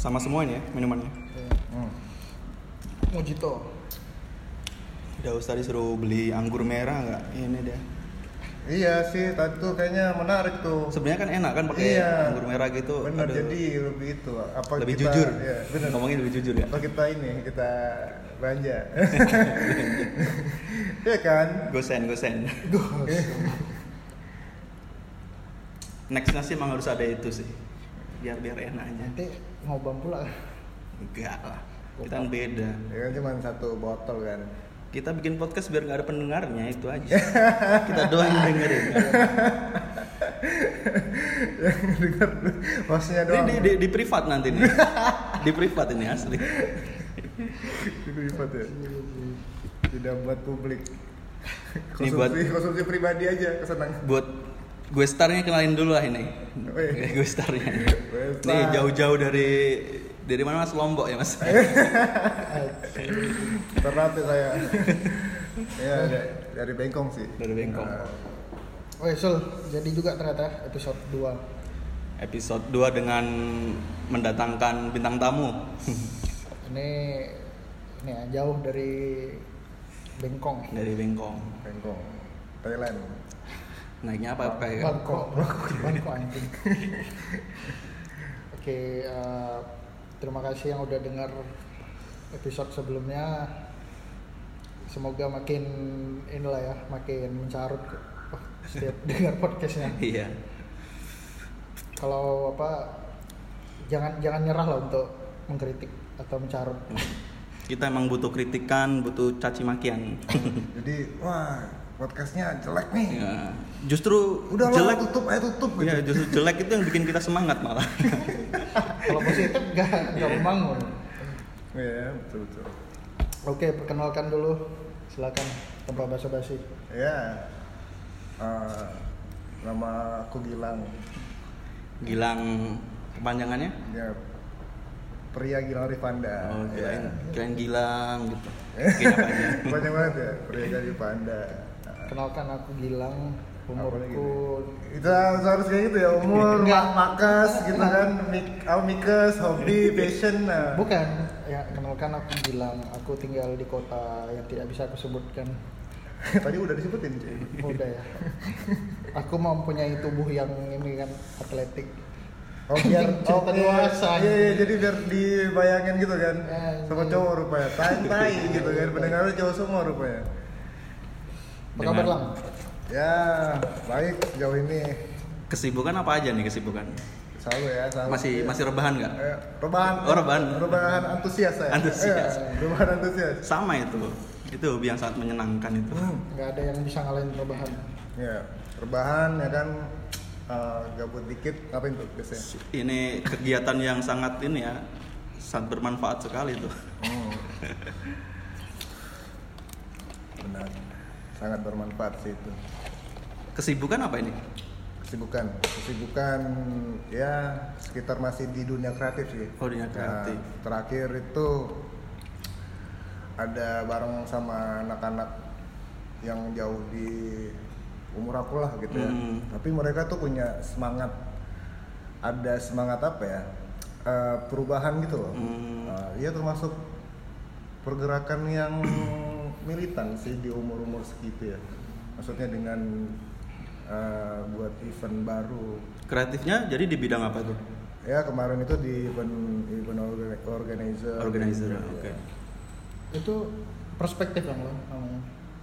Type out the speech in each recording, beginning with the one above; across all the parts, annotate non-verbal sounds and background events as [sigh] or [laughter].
Sama semua ini ya minumannya. Hmm. Mojito. Udah usah disuruh beli anggur merah nggak? Ini dia. Iya sih, tadi tuh kayaknya menarik tuh. Sebenarnya kan enak kan pakai Iya. anggur merah gitu. Aduh. jadi lebih itu. Apa lebih kita, jujur. Ya, bener. Ngomongin lebih jujur ya. Apa kita ini, kita belanja. [laughs] Iya kan? Gosen, gosen. Nextnya sih emang harus ada itu sih. Biar biar enak aja. Nanti ngobam pula. Enggak lah. Kita kan beda. Ya kan cuma satu botol kan. Kita bikin podcast biar nggak ada pendengarnya itu aja. Kita doang yang dengerin. Yang dengar hostnya Ini doang. di, di, di privat nanti nih. Di privat ini asli. Di privat ya. Tidak buat publik. Ini buat- Konsumsi, konsumsi pribadi aja kesenang. Buat gue starnya kenalin dulu lah ini. Gue starnya. Nih jauh-jauh dari dari mana mas Lombok ya mas? [laughs] Terlatih saya. [laughs] ya da- dari Bengkong sih. Dari Bengkong. Nah, Oke, Sul, jadi juga ternyata episode 2. Episode 2 dengan mendatangkan bintang tamu. [laughs] Ini ini ya, jauh dari Bengkong. dari Bengkong. Bengkong. Thailand. Naiknya apa kayak Bangkok, Bangkok anjing. [laughs] Oke, eh, terima kasih yang udah dengar episode sebelumnya. Semoga makin inilah ya, makin mencarut setiap [laughs] dengar podcastnya. Iya. Kalau apa, jangan jangan nyerah lah untuk mengkritik atau mencarut. Kita emang butuh kritikan, butuh caci makian. Jadi, wah, podcastnya jelek nih. ya. Justru Udah jelek lah, tutup aja tutup gitu. Iya, justru jelek itu yang bikin kita semangat malah. [laughs] Kalau positif nggak nggak membangun. Iya, betul betul. Oke, perkenalkan dulu. Silakan tanpa basa-basi. Ya. eh, nama aku Gilang. Gilang kepanjangannya? Ya. Pria Gilang Rifanda. Oh, kirain, Ya. kirain Gilang gitu. [laughs] Banyak banget ya, Pria Gilang Rifanda. Kenalkan aku Gilang, umurku Itu harus kayak gitu ya, umur, mak makas gitu kan, mik, oh, mikes, hobi, [laughs] passion. Nah. bukan ya kenalkan aku Gilang. Aku tinggal di kota yang tidak bisa aku sebutkan. Tadi udah disebutin cuy. Udah ya. [laughs] Aku mempunyai tubuh yang ini kan atletik. Oh biar oh, iya, dewasa. Iya, iya, jadi biar dibayangin gitu kan. Ya, Sama iya. cowok rupanya. Tai tai gitu kan. [laughs] Pendengarnya cowok semua rupanya. Apa kabar Lang? Ya, baik sejauh ini. Kesibukan apa aja nih kesibukan? Selalu ya, selalu. Masih masih rebahan nggak? Eh, rebahan. Oh, rebahan. Rebahan antusias saya. Antusias. Eh, rebahan antusias. Sama itu. Itu hobi yang sangat menyenangkan itu. Hmm. Nggak ada yang bisa ngalahin rebahan. Ya, rebahan ya kan eh, gabut dikit ngapain tuh biasanya? Ini kegiatan yang sangat ini ya, sangat bermanfaat sekali tuh. Hmm. [laughs] Benar. Sangat bermanfaat sih itu. Kesibukan apa ini? Kesibukan, kesibukan ya sekitar masih di dunia kreatif sih. Oh, dunia kreatif. Nah, terakhir itu ada bareng sama anak-anak yang jauh di umur aku lah gitu ya. Hmm. Tapi mereka tuh punya semangat, ada semangat apa ya? eh, perubahan gitu loh. Hmm. Nah, iya termasuk pergerakan yang militan sih di umur-umur segitu ya. Maksudnya dengan eh, buat event baru. Kreatifnya jadi di bidang apa tuh? Ya kemarin itu di event event orga- organizer. Organizer, Iya. oke. Itu perspektif yang lo namanya.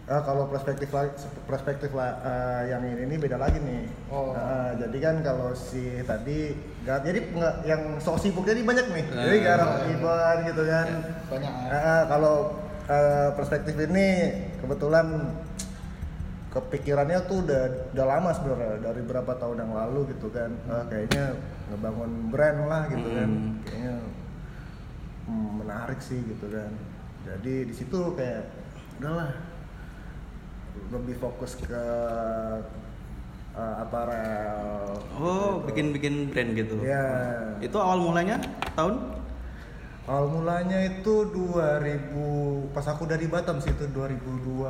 Ah, kalau perspektif la- perspektif lah eh, yang ini, ini beda lagi nih. Oh. Nah, jadi kan kalau si tadi nggak jadi nggak yang sok sibuk jadi banyak nih. Jadi Ah. garap event gitu kan. Banyak. Ah, kalau eh, perspektif ini kebetulan kepikirannya tuh udah udah lama sebenarnya dari berapa tahun yang lalu gitu kan. Ah, kayaknya ngebangun brand lah gitu kan. Hmm. Kayaknya hmm, menarik sih gitu kan. Jadi di situ kayak udahlah lebih fokus ke uh, aparel. Oh, gitu. bikin-bikin brand gitu. Ya. Itu awal mulanya tahun? Awal mulanya itu 2000 pas aku dari Batam sih itu 2020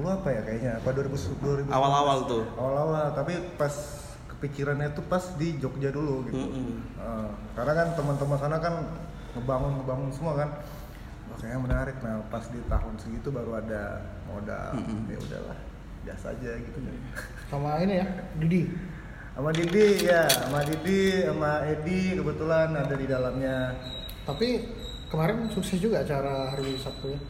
apa ya kayaknya apa 2000 2000 Awal-awal tuh. awal-awal tapi pas kepikirannya tuh pas di Jogja dulu gitu. Mm-mm. Eh, karena kan teman-teman sana kan ngebangun ngebangun semua kan. Wah, kayaknya menarik. Nah pas di tahun segitu baru ada modal. Mm-mm. ya udahlah biasa aja gitu. Kan Sama ini ya, Didi. sama Didi ya. Sama Didi sama Edi kebetulan ada di dalamnya Tapi kemarin sukses juga acara hari Sabtu ya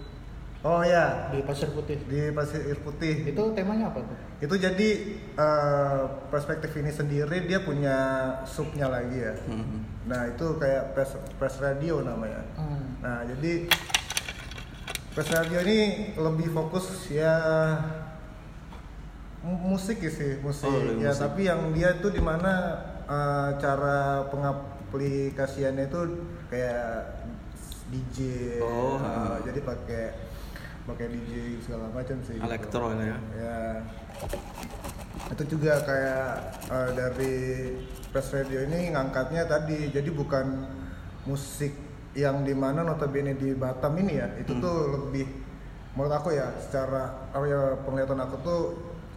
oh ya di Pasir Putih. di Pasir Putih Itu temanya apa tuh? itu jadi eh, perspektif ini sendiri dia punya subnya lagi ya Mm-mm. nah itu kayak press, press radio namanya Hmm. Nah, jadi Press Radio ini lebih fokus ya mu- musik ya sih, musik. Oh, ya, musik. tapi yang dia itu di mana eh, cara pengaplikasiannya itu kayak DJ. Oh, ha. jadi pakai pakai DJ segala macam sih. gitu. Elektro ya. Ya. Itu juga kayak eh, dari Press Radio ini ngangkatnya tadi, jadi bukan musik yang di mana notabene di Batam ini ya, itu Hmm. tuh lebih menurut aku ya, secara apa ya penglihatan aku tuh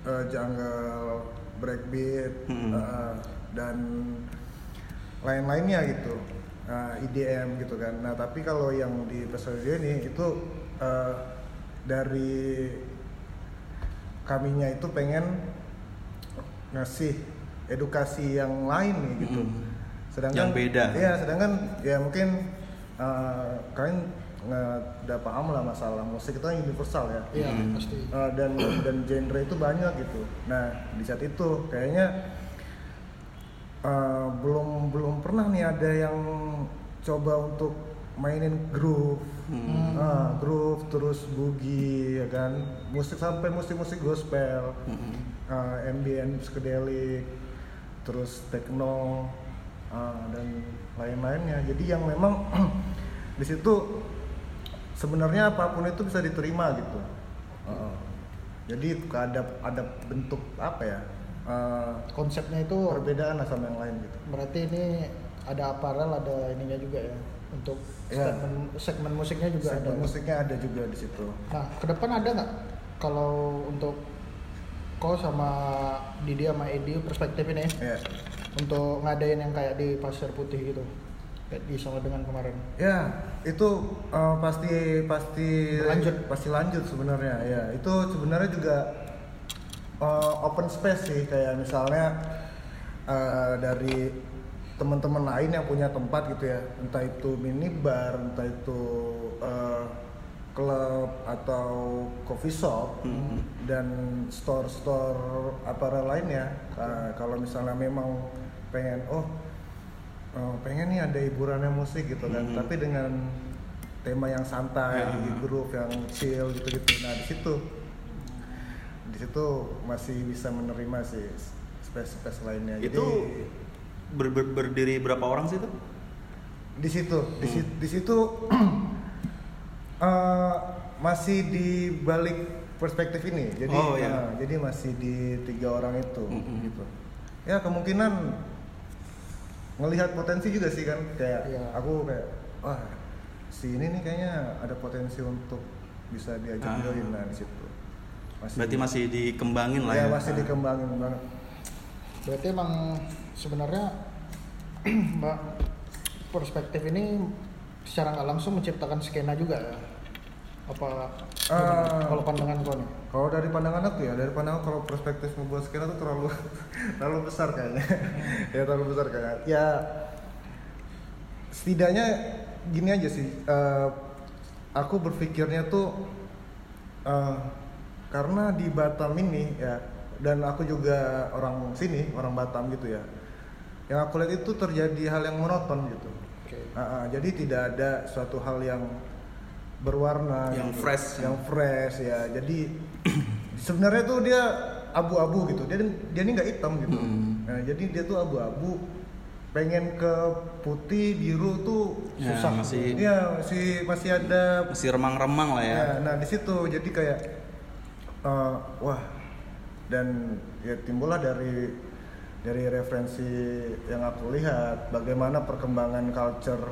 eh, jungle, breakbeat, Hmm. eh, dan lain-lainnya gitu, eh, IDM gitu kan. Nah tapi kalau yang di Radio ini itu eh, dari kaminya itu pengen ngasih edukasi yang lain nih gitu. Mm-mm. Sedangkan Yang beda. Iya, sedangkan ya mungkin uh, kalian nggak udah paham lah masalah musik itu kan universal ya. Iya, Hmm. pasti. Uh, dan dan genre itu banyak gitu. Nah di saat itu kayaknya uh, belum belum pernah nih ada yang coba untuk mainin groove, Hmm. Ah, groove terus boogie ya kan, musik sampai musik-musik gospel, Mm-mm. uh, ambient psychedelic, terus techno uh, dan lain-lainnya. Jadi yang memang [clears throat] di situ sebenarnya apa pun itu bisa diterima gitu. Uh, jadi ada ada bentuk apa ya uh, Konsepnya itu perbedaan lah sama yang lain gitu. berarti ini ada aparel, ada ininya juga ya untuk Iya. segmen, segmen musiknya juga Segmen ada. musiknya ada juga di situ. Nah, ke depan ada nggak kalau untuk kau sama Didi sama Edi perspektif ini Ya. untuk ngadain yang kayak di Pasir Putih gitu kayak di sama dengan kemarin Ya, itu uh, pasti pasti Berlanjut. pasti lanjut sebenarnya. Ya, itu sebenarnya juga uh, open space sih kayak misalnya uh, dari teman-teman lain yang punya tempat gitu ya, entah itu minibar, entah itu uh, klub atau coffee shop Mhm. dan store-store apparel lainnya. Uh, kalau misalnya memang pengen oh Oh, pengen nih ada hiburannya musik gitu kan, Mhm. tapi dengan tema yang santai, Ya. groove yang chill gitu-gitu. Nah di situ, di situ masih bisa menerima sih space-space lainnya. Itu ber- ber- berdiri berapa orang sih itu? di situ, di, si- di situ [clears throat] eh, masih di balik perspektif ini. Jadi, Oh, ya. eh, jadi masih di tiga orang itu, Mhm. gitu. Ya kemungkinan ngelihat potensi juga sih kan, kayak Iya. aku kayak wah si ini nih kayaknya ada potensi untuk bisa diajak Ah. join nah di situ. Berarti masih dikembangin lah ya, ya. masih dikembangin banget. berarti emang sebenarnya [clears throat] mbak perspektif ini secara nggak langsung menciptakan skena juga ya apa Ah. kalau pandangan kau nih Kalau dari pandangan aku ya, dari pandangan kalau perspektif ngebuat skena tuh terlalu [laughs] terlalu besar kayaknya. ya terlalu besar kayaknya. Ya setidaknya gini aja sih. eh, aku berpikirnya tuh eh, karena di Batam ini ya dan aku juga orang sini, orang Batam gitu ya. Yang aku lihat itu terjadi hal yang monoton gitu. oke Ah, ah, jadi tidak ada suatu hal yang berwarna Yang gitu. fresh. yang fresh ya jadi [clears throat] sebenarnya tuh dia abu-abu gitu dia dia ini nggak hitam gitu Mm. nah, jadi dia tuh abu-abu pengen ke putih biru tuh Ya, susah masih- Iya, masih masih ada Masih remang-remang lah ya. Ya, nah di situ jadi kayak eh, wah dan ya timbullah dari dari referensi yang aku lihat bagaimana perkembangan culture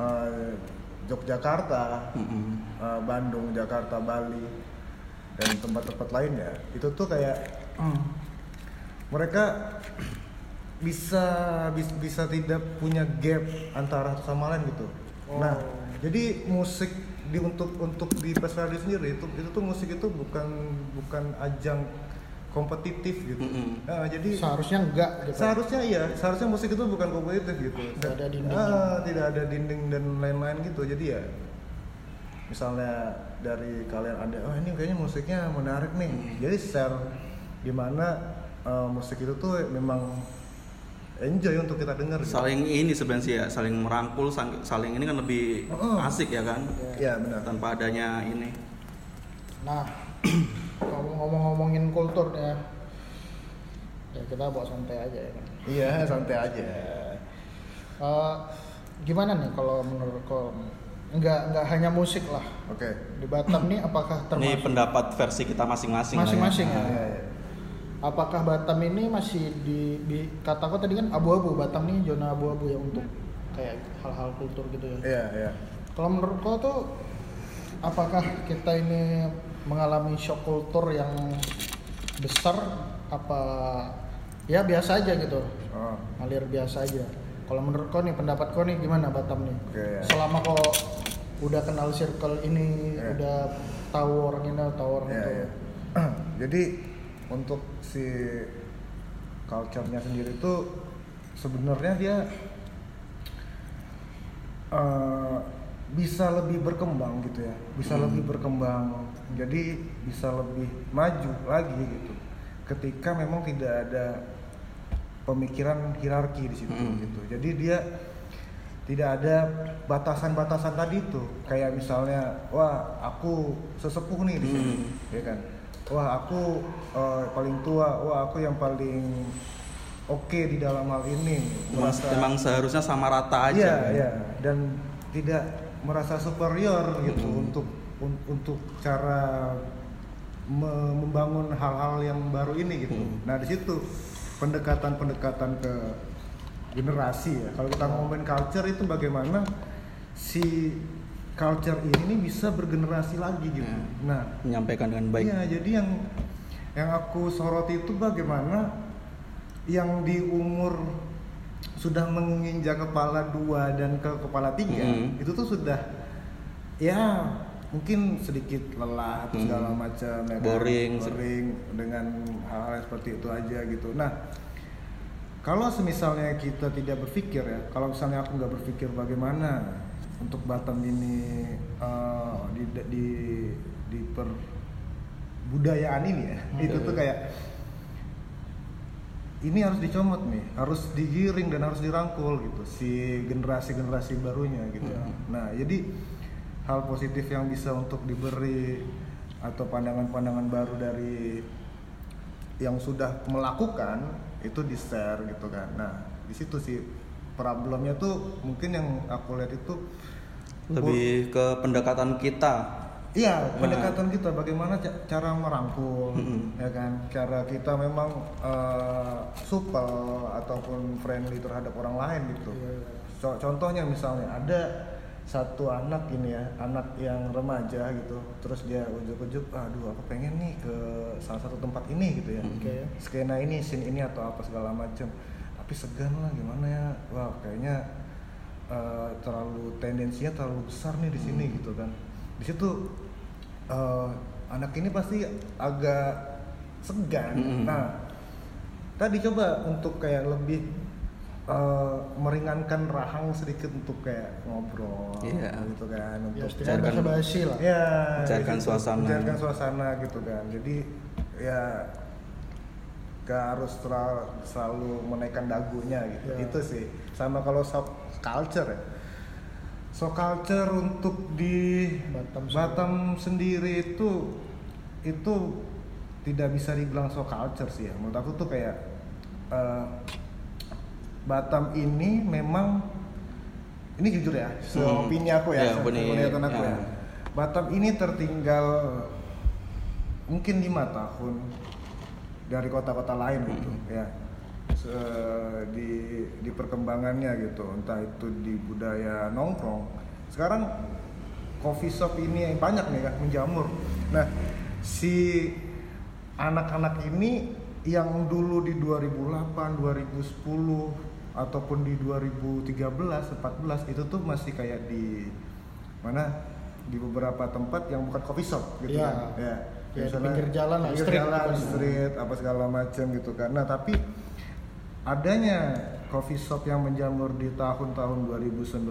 eh, Yogyakarta, eh, Bandung, Jakarta, Bali dan tempat-tempat lainnya itu tuh kayak hmm, mereka bisa bis- bisa tidak punya gap antara satu sama lain gitu. Oh. Nah, jadi musik di untuk untuk di Pesradi sendiri itu itu tuh musik itu bukan bukan ajang kompetitif gitu. Mm-mm. Nah, jadi seharusnya enggak gitu seharusnya iya, seharusnya musik itu bukan kompetitif gitu. Tidak ada dinding. Ah, tidak ada dinding dan lain-lain gitu. Jadi ya misalnya dari kalian ada oh ini kayaknya musiknya menarik nih. Hmm. Jadi share di mana eh, musik itu tuh memang enjoy untuk kita dengar gitu. saling ini sebenarnya sih ya saling merangkul saling ini kan lebih Oh. asik ya kan Iya, benar. tanpa adanya ini Nah, [clears throat] kalau ngomong-ngomongin kultur ya, ya kita bawa santai aja ya kan. Iya, santai aja. Eh, gimana nih kalau menurut kau? Nggak nggak hanya musik lah. Oke. Di Batam nih apakah ini termasuk pendapat versi kita masing-masing lah ya. masing-masing Iya, ya? Iya, iya. Apakah Batam ini masih di, di kata kau tadi kan abu-abu Batam nih zona abu-abu ya untuk kayak hal-hal kultur gitu ya. Iya, iya. Kalau menurut kau tuh apakah kita ini mengalami shock kultur yang besar apa ya biasa aja gitu Oh. ngalir biasa aja kalau menurut kau nih pendapat kau nih gimana Batam nih Oke, ya. selama kau udah kenal circle ini Ya. udah tahu orang ini tahu orang Iya, itu iya. [clears throat] Jadi untuk si culture-nya sendiri itu sebenarnya dia eh, bisa lebih berkembang gitu ya, bisa Hmm. lebih berkembang, jadi bisa lebih maju lagi gitu. Ketika memang tidak ada pemikiran hierarki di situ Hmm. gitu. Jadi dia tidak ada batasan-batasan tadi itu kayak misalnya wah aku sesepuh nih di sini Hmm. ya kan wah aku eh, paling tua wah aku yang paling oke di dalam hal ini Memang, memang seharusnya sama rata aja iya kan? iya dan tidak merasa superior gitu Hmm. untuk un- untuk cara me- membangun hal-hal yang baru ini gitu Hmm. nah di situ pendekatan-pendekatan ke generasi ya kalau kita ngomongin culture itu bagaimana si culture ini nih bisa bergenerasi lagi gitu Hmm. nah menyampaikan dengan baik Iya, jadi yang yang aku soroti itu bagaimana yang di umur sudah menginjak kepala dua dan ke kepala tiga Hmm. itu tuh sudah ya mungkin sedikit lelah atau Hmm. segala macam ya kan? Boring. boring dengan hal-hal seperti itu aja gitu. Nah, kalau semisalnya kita tidak berpikir ya, kalau misalnya aku nggak berpikir bagaimana untuk Batam ini eh, di di di per budayaan ini ya, itu tuh kayak ini harus dicomot nih, harus digiring dan harus dirangkul gitu si generasi-generasi barunya gitu. ya. Hmm. Nah, jadi hal positif yang bisa untuk diberi atau pandangan-pandangan baru dari yang sudah melakukan itu di share gitu kan. Nah, di situ sih problemnya tuh mungkin yang aku lihat itu lebih ke pendekatan kita Iya, Nah. pendekatan kita bagaimana ca- cara merangkul, Mm-mm. ya kan? Cara kita memang eh, supel ataupun friendly terhadap orang lain gitu. Iya, iya. Co- contohnya misalnya ada satu anak ini ya, anak yang remaja gitu, terus dia ujuk-ujuk, aduh aku pengen nih ke salah satu tempat ini gitu ya, Oke. skena ini, scene ini atau apa segala macam. Tapi segan lah gimana ya, wah kayaknya eh, terlalu tendensinya terlalu besar nih di sini gitu kan. Di situ eh, anak ini pasti agak segan. Mm-mm. Nah, tadi coba untuk kayak lebih eh, meringankan rahang sedikit untuk kayak ngobrol Iya. gitu kan ya untuk Cairkan- bahasa basi lah ya Mencairkan gitu, suasana. mencairkan suasana gitu kan jadi ya gak harus terlalu, selalu menaikkan dagunya gitu Ya. itu sih sama kalau soft culture ya so culture untuk di Batam sendiri. Batam sendiri itu itu tidak bisa dibilang so culture sih ya menurut aku tuh kayak eh, Batam ini memang ini jujur ya, Hmm. opini aku ya, Ya, opini, penglihatan aku ya. ya. Batam ini tertinggal mungkin lima tahun dari kota-kota lain gitu Hmm. ya. Se- di di perkembangannya gitu. Entah itu di budaya nongkrong. Sekarang coffee shop ini banyak nih kan menjamur. Nah si anak-anak ini yang dulu di 2008 2010 ataupun di 2013 14 itu tuh masih kayak di mana? Di beberapa tempat yang bukan coffee shop gitu Iya. kan. Ya. Ya, di Misalnya pinggir jalan lah, pinggir street jalan, gitu. street apa segala macam gitu kan. Nah tapi adanya coffee shop yang menjamur di tahun-tahun 2019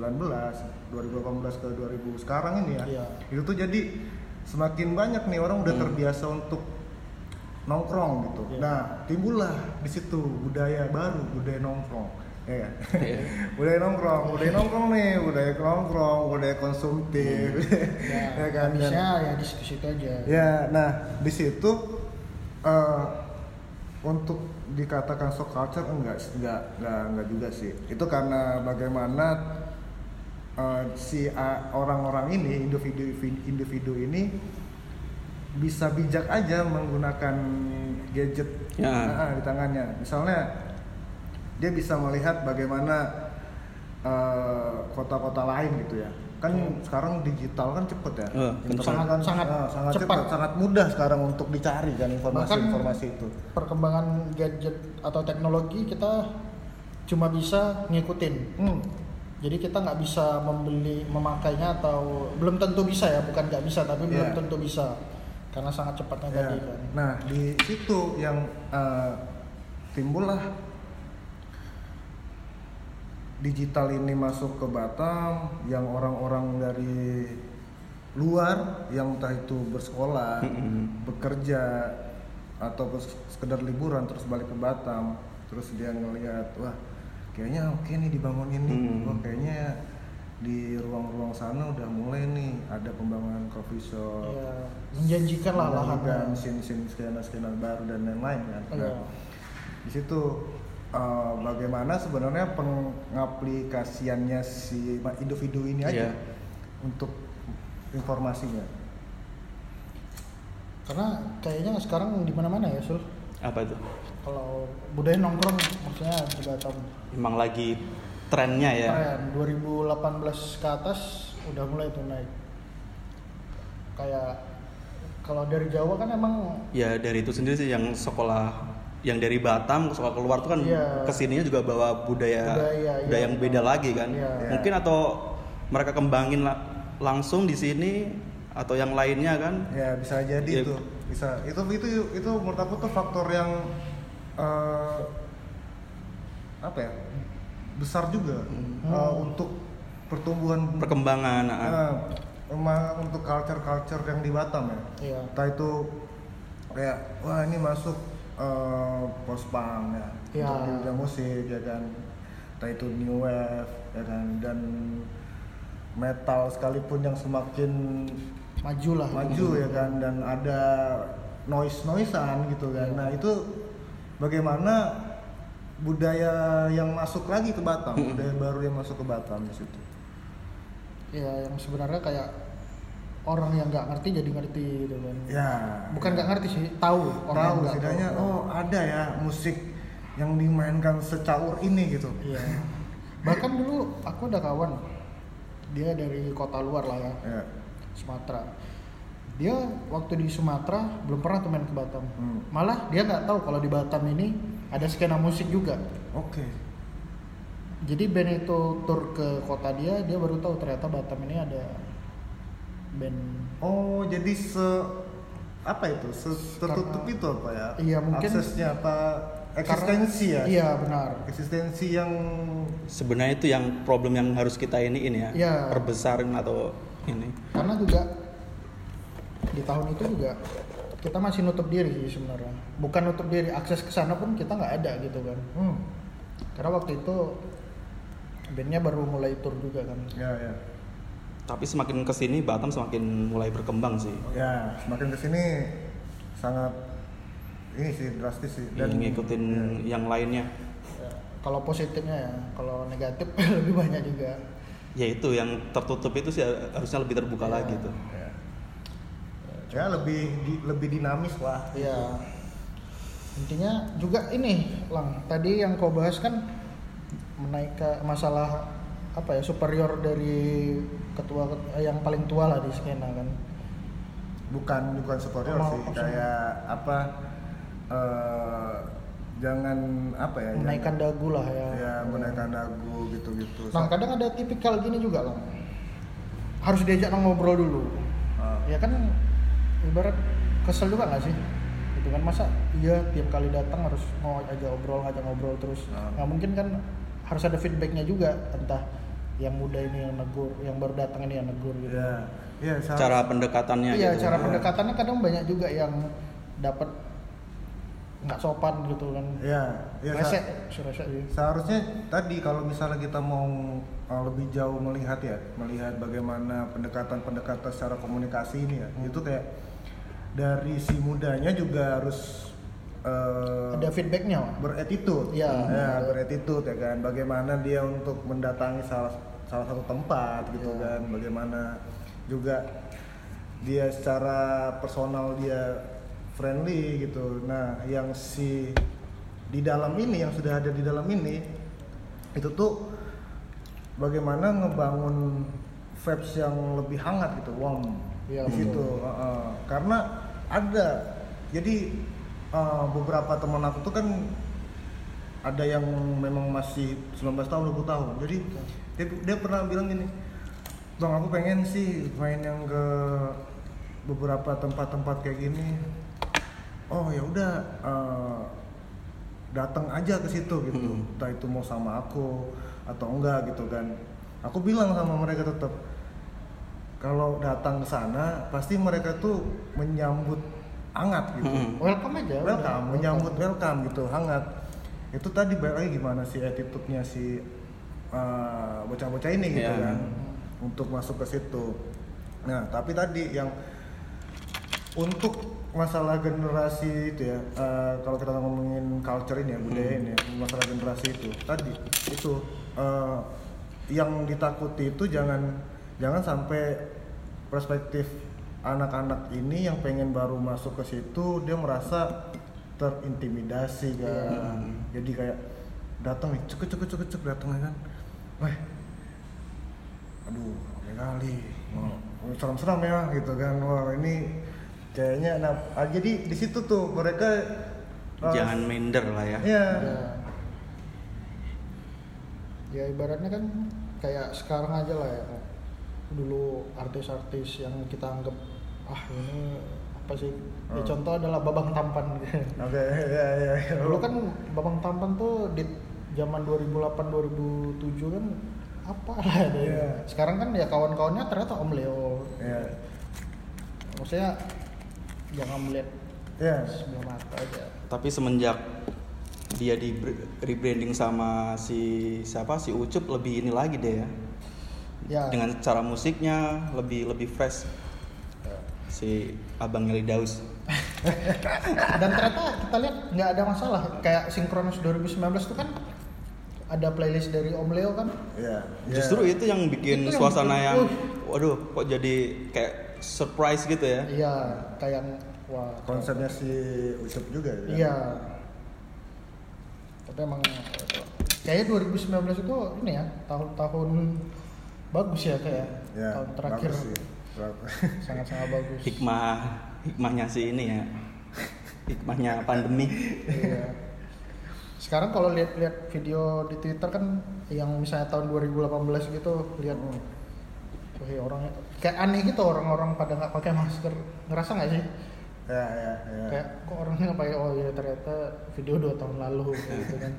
2018 ke 2000 sekarang ini ya Iya. itu tuh jadi semakin banyak nih orang udah Hmm. terbiasa untuk nongkrong gitu Iya. nah timbullah di situ budaya baru budaya nongkrong ya kan? Iya. [laughs] budaya nongkrong budaya nongkrong nih budaya nongkrong budaya konsumtif ya, [laughs] ya kan habisnya ya di situ-situ aja Ya, nah di situ eh, untuk dikatakan shock culture enggak, enggak, enggak, enggak juga sih. Itu karena bagaimana eh, si a- orang-orang ini, individu-individu ini bisa bijak aja menggunakan gadget Ya. ah, di tangannya. Misalnya dia bisa melihat bagaimana eh, kota-kota lain gitu ya. Kan sekarang digital kan cepet ya. Eh, Internet kan sangat- ah, sangat cepat. cepat, sangat mudah sekarang untuk dicari kan Bahkan informasi-informasi itu. perkembangan gadget atau teknologi kita cuma bisa ngikutin Hmm. jadi kita nggak bisa membeli memakainya atau belum tentu bisa ya bukan nggak bisa tapi belum Iya. tentu bisa karena sangat cepatnya Ya. tadi kan Nah di situ yang eh, timbullah digital ini masuk ke Batam, yang orang-orang dari luar yang entah itu bersekolah, Mm-mm. bekerja atau sekedar liburan terus balik ke Batam, terus dia ngelihat wah kayaknya oke nih dibangun ini, Hmm. wah kayaknya di ruang-ruang sana udah mulai nih ada pembangunan coffee shop, ya, menjanjikan lah lahannya mesin mesin skena-skena baru dan lain-lain kan. Iya. Nah, di situ uh, bagaimana sebenarnya pengaplikasiannya si individu ini aja Iya. untuk informasinya. karena kayaknya sekarang di mana-mana ya sul Apa itu? kalau budaya nongkrong maksudnya di Batam Emang lagi trennya ya. Keren, 2018 ke atas udah mulai tuh naik. Kayak kalau dari Jawa kan emang Ya dari itu sendiri sih yang sekolah yang dari Batam ke sekolah keluar tuh kan Iya. ke sininya juga bawa budaya Budaya, budaya iya. yang beda lagi kan. Iya. Mungkin atau mereka kembangin la- langsung di sini atau yang lainnya kan. Ya bisa jadi Iya. itu, bisa itu itu itu menurut aku tuh faktor yang uh, apa ya besar juga Hmm. uh, untuk pertumbuhan Perkembangan. Nah, emang untuk culture-culture yang di Batam ya. Iya. Entah itu kayak wah ini masuk eh, post punk ya. Iya. Untuk di dunia musik ya kan. Entah itu new wave ya kan dan metal sekalipun yang semakin maju lah. maju ya kan dan ada noise noisean gitu kan. Iya. Nah, itu bagaimana budaya yang masuk lagi ke Batam, budaya baru yang masuk ke Batam di situ. Iya, yang sebenarnya kayak orang yang nggak ngerti jadi ngerti gitu kan. Ya. Bukan nggak ngerti sih, tahu orang yang tahu nggak setidaknya tahu. oh ada ya musik yang dimainkan secaur ini gitu Iya. Bahkan dulu aku ada kawan dia dari kota luar lah ya, ya Sumatera. Dia waktu di Sumatera belum pernah tuh main ke Batam. Hmm. Malah dia nggak tahu kalau di Batam ini ada skena musik juga. oke Jadi band itu tur ke kota dia, dia baru tahu ternyata Batam ini ada band. oh jadi se apa itu se tertutup Karena- itu apa ya Iya, mungkin- aksesnya apa eksistensi Karena- ya Iya benar. eksistensi yang Sebenarnya itu yang problem yang harus kita ini ini ya. Iya. Perbesarin atau ini. Karena juga di tahun itu juga kita masih nutup diri sih sebenarnya. Bukan nutup diri, akses ke sana pun kita nggak ada gitu kan. hmm, Karena waktu itu bandnya baru mulai tur juga kan. ya ya Tapi semakin ke sini Batam semakin mulai berkembang sih. ya semakin ke sini sangat ini sih drastis sih Dan dan ngikutin ya. yang lainnya. Ya, kalau positifnya ya, kalau negatif [laughs] lebih banyak juga. Ya itu yang tertutup itu sih harusnya lebih terbuka Iya. lagi tuh. ya. ya lebih di- lebih dinamis lah Iya. intinya juga ini lang tadi yang kau bahas kan menaikkan masalah apa ya superior dari ketua yang paling tua lah di skena kan. Bukan bukan superior Oh, sih kayak apa eh jangan apa ya menaikkan jangan- dagu lah ya. Ya menaikkan dagu gitu-gitu. Lang kadang ada tipikal gini juga lang harus diajak ngobrol dulu. Ah. ya kan ibarat kesel juga nggak sih? Gitu kan masa iya tiap kali datang harus mau aja ngobrol ngajak ngobrol terus. Ah. nggak mungkin kan harus ada feedbacknya juga entah yang muda ini yang negur yang baru datang ini yang negur gitu ya ya seharus- Cara pendekatannya iya gitu. cara Iya. pendekatannya kadang banyak juga yang dapat nggak sopan gitu kan ya ya sa- resek si resek sih seharusnya tadi kalau misalnya kita mau uh, lebih jauh melihat ya melihat bagaimana pendekatan-pendekatan secara komunikasi ini ya Hmm. itu kayak dari si mudanya juga harus uh, ada feedbacknya beretitude. Iya. ya beretitude ya kan. Bagaimana dia untuk mendatangi salah salah satu tempat gitu Iya. kan. Bagaimana juga dia secara personal dia friendly gitu. Nah yang si di dalam ini yang sudah ada di dalam ini itu tuh bagaimana ngebangun vibes yang lebih hangat gitu warm Iya, di situ. Heeh. karena ada. Jadi uh, beberapa teman aku tuh kan ada yang memang masih 19 tahun 20 tahun. Jadi dia, dia pernah bilang gini bang aku pengen sih main yang ke beberapa tempat-tempat kayak gini. Oh ya udah uh, datang aja ke situ gitu. Hmm. entah itu mau sama aku atau enggak gitu kan. Aku bilang sama mereka tetap kalau datang ke sana pasti mereka tuh menyambut hangat gitu Hmm. welcome aja udah. welcome menyambut welcome gitu hangat itu tadi balik lagi gimana sih attitude-nya si uh, bocah-bocah ini gitu Iya. kan untuk masuk ke situ nah tapi tadi yang untuk masalah generasi itu ya uh, kalau kita ngomongin culture ini ya budaya ini ya, masalah generasi itu tadi itu uh, yang ditakuti itu jangan jangan sampai perspektif anak-anak ini yang pengen baru masuk ke situ dia merasa terintimidasi kan. Jadi kayak datang nih cek cek cek cek datang ya kan. Wah aduh oke kali. Mau seram-seram ya gitu kan. Wah ini kayaknya nah ah, jadi di situ tuh mereka uh, Jangan minder lah ya. ya ya. ya ibaratnya kan kayak sekarang aja lah ya dulu artis-artis yang kita anggap ah ini apa sih? Ya, Hmm. contoh adalah babang tampan. [laughs] Oke ya ya ya dulu kan babang tampan tuh di zaman 2008 2007 kan apa lah ada ya. Iya. sekarang kan ya kawan-kawannya ternyata om Leo. Ya maksudnya jangan melihat ya sebelah mata aja. Tapi semenjak dia di rebranding sama si siapa? Si Ucup lebih ini lagi deh ya. ya. Dengan cara musiknya lebih lebih fresh si Abang Eli Daus. [laughs] dan ternyata kita lihat nggak ada masalah kayak Synchronous 2019 itu kan ada playlist dari Om Leo kan ya ya. Justru itu yang bikin Itu yang suasana bikin, yang "Wih." waduh kok jadi kayak surprise gitu ya. iya kayak wah konsepnya si Ucup juga ya iya tapi emang kayaknya 2019 itu ini ya tahun-tahun bagus ya kayak ya tahun terakhir bagus sih. [laughs] Sangat-sangat bagus Hikmah hikmahnya si ini ya. Hikmahnya pandemi. Iya. Sekarang kalau lihat-lihat video di Twitter kan yang misalnya tahun 2018 gitu lihat wah ya orangnya kayak aneh gitu orang-orang pada nggak pakai masker ngerasa nggak sih ya ya ya kayak kok orangnya nggak pakai oh ya ternyata video dua tahun lalu kayak gitu kan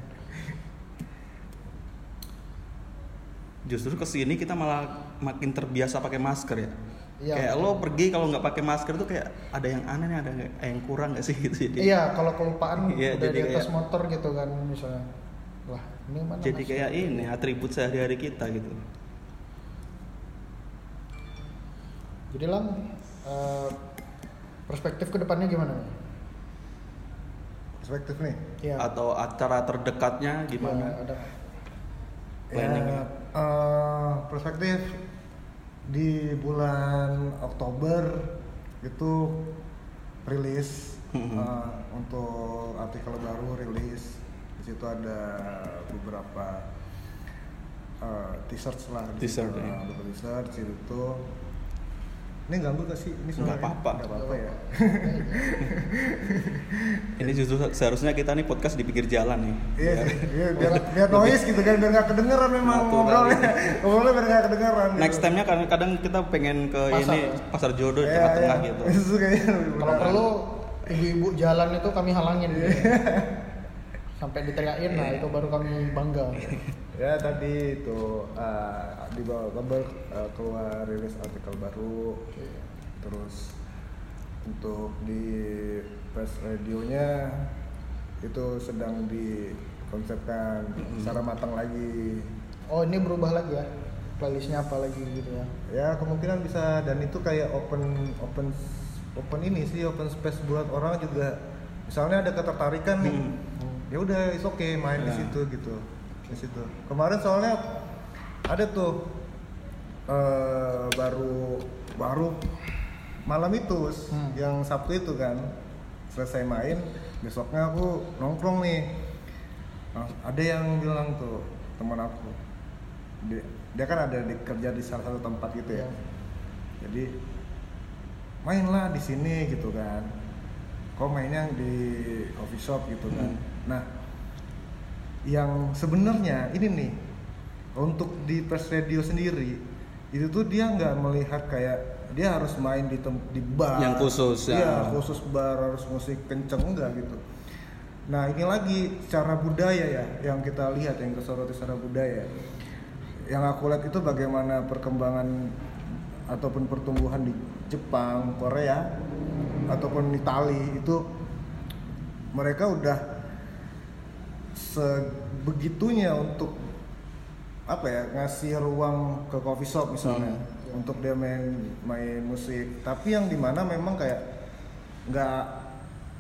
Justru ke sini kita malah makin terbiasa pakai masker ya. Iya. Kayak lo pergi kalau nggak pakai masker tuh kayak ada yang aneh nih, ada yang- yang kurang nggak sih gitu jadi. iya kalau kelupaan [laughs] Iya, udah jadi di atas kayak- motor gitu kan misalnya lah ini mana Jadi masker? kayak ini atribut sehari-hari kita gitu. jadi lang eh, perspektif ke depannya gimana nih? perspektif nih Iya. Atau acara terdekatnya Iya, gimana? ada Planning ya, eh, perspektif di bulan Oktober itu rilis. Eh, untuk artikel baru rilis di situ ada beberapa eh, t-shirts lah di T-shirt, ya. Eh, beberapa t-shirt di situ ini ganggu gak sih ini suaranya? apa-apa. Nggak apa-apa ya [laughs] Ini justru seharusnya kita nih podcast di pinggir jalan nih. Iya, Biar- iya, biar biar noise gitu kan, biar nggak kedengeran memang ngobrolnya, ngobrolnya biar nggak kedengeran. gitu. Next time-nya kadang, kadang kita pengen ke Pasar, ini ya? pasar jodoh di Iya, tengah-tengah iya. gitu. [laughs] Kalau perlu ibu-ibu jalan itu kami halangin. gitu. Sampai diteriakin, nah itu baru kami bangga. [laughs] Ya tadi itu uh, di bawah kabar uh, keluar rilis artikel baru, terus untuk di press radionya itu sedang dikonsepkan secara matang lagi. Oh ini berubah lagi ya? Playlistnya apa lagi gitu ya? Ya kemungkinan bisa dan itu kayak open open open ini sih open space buat orang juga. Misalnya ada ketertarikan nih, Hmm. ya udah is oke main di Ya. situ gitu, di situ. Kemarin soalnya ada tuh eh, baru baru malam itu Hmm. yang Sabtu itu kan. Selesai main besoknya aku nongkrong nih. Nah, ada yang bilang tuh teman aku. Dia, dia kan ada di, kerja di salah satu tempat gitu ya. Iya. jadi mainlah di sini gitu kan. Kok mainnya di coffee shop gitu kan. Nah yang sebenarnya ini nih untuk di press radio sendiri itu tuh dia nggak melihat kayak dia harus main di tem- di bar. Yang khusus, ya. Iya, khusus bar harus musik kenceng enggak gitu. Nah ini lagi secara budaya ya yang kita lihat yang kesoroti secara budaya. Yang aku lihat itu bagaimana perkembangan ataupun pertumbuhan di Jepang, Korea ataupun Itali itu mereka udah sebegitunya untuk apa ya ngasih ruang ke coffee shop misalnya Hmm. untuk dia main main musik tapi yang di mana memang kayak nggak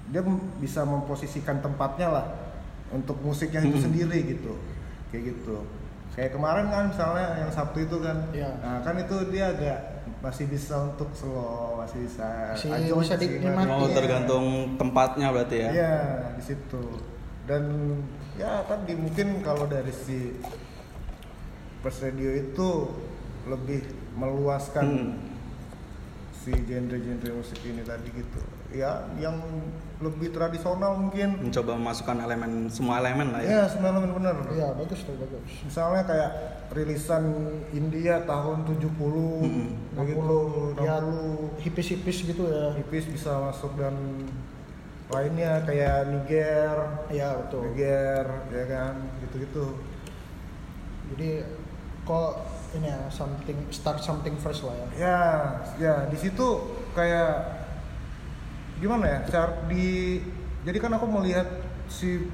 dia bisa memposisikan tempatnya lah untuk musiknya itu Hmm. sendiri gitu kayak gitu kayak kemarin kan misalnya yang Sabtu itu kan Iya. nah kan itu dia agak masih bisa untuk slow masih bisa Masih ajoy bisa sih, dinikmati. Oh, tergantung tempatnya berarti ya. Iya, di situ. Dan ya tadi mungkin kalau dari si Press Radio itu lebih meluaskan Hmm. si genre-genre musik ini tadi gitu. Ya, yang lebih tradisional mungkin. Mencoba memasukkan elemen semua elemen lah ya. Ya, sebenarnya benar. Iya bagus tuh bagus. Misalnya kayak rilisan India tahun 70 Hmm. begitu, ya 60 hipis-hipis gitu ya. Hipis bisa masuk dan lainnya kayak Niger, Iya betul. Niger, ya kan, gitu-gitu. Jadi kok ini ya something start something first lah ya. Ya, ya di situ kayak gimana ya? Cara di jadi kan aku melihat si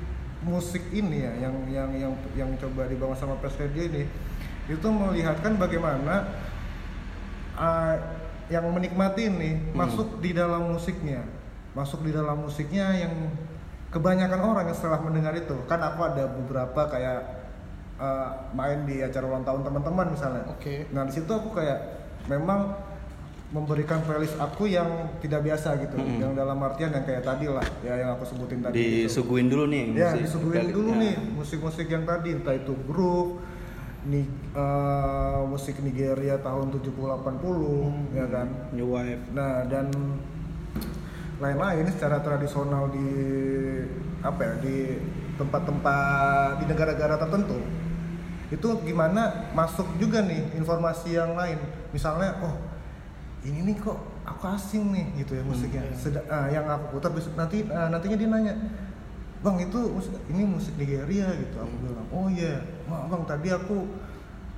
musik ini ya yang yang yang yang coba dibangun sama Press Radio ini itu melihatkan bagaimana uh, yang menikmati ini Hmm. masuk di dalam musiknya, masuk di dalam musiknya yang kebanyakan orang yang setelah mendengar itu kan aku ada beberapa kayak uh, main di acara ulang tahun teman-teman misalnya. Oke. Nah di situ aku kayak memang memberikan playlist aku yang tidak biasa gitu, Mm-mm. yang dalam artian yang kayak tadi lah, ya yang aku sebutin tadi. gitu. Disuguhin dulu nih Ya musik. disuguhin dulu Ya. nih musik-musik yang tadi, entah itu groove, ni, eh, musik Nigeria tahun 70-80, Hmm. ya kan. New Wave. Nah dan lain-lain secara tradisional di apa ya di tempat-tempat di negara-negara tertentu itu gimana masuk juga nih informasi yang lain. Misalnya oh ini nih kok aku asing nih gitu ya musiknya. Iya. Seda- ah, yang aku putar besok nanti ah, nantinya dia nanya bang itu musik ini musik Nigeria gitu. Aku bilang oh iya. Wah, bang tadi aku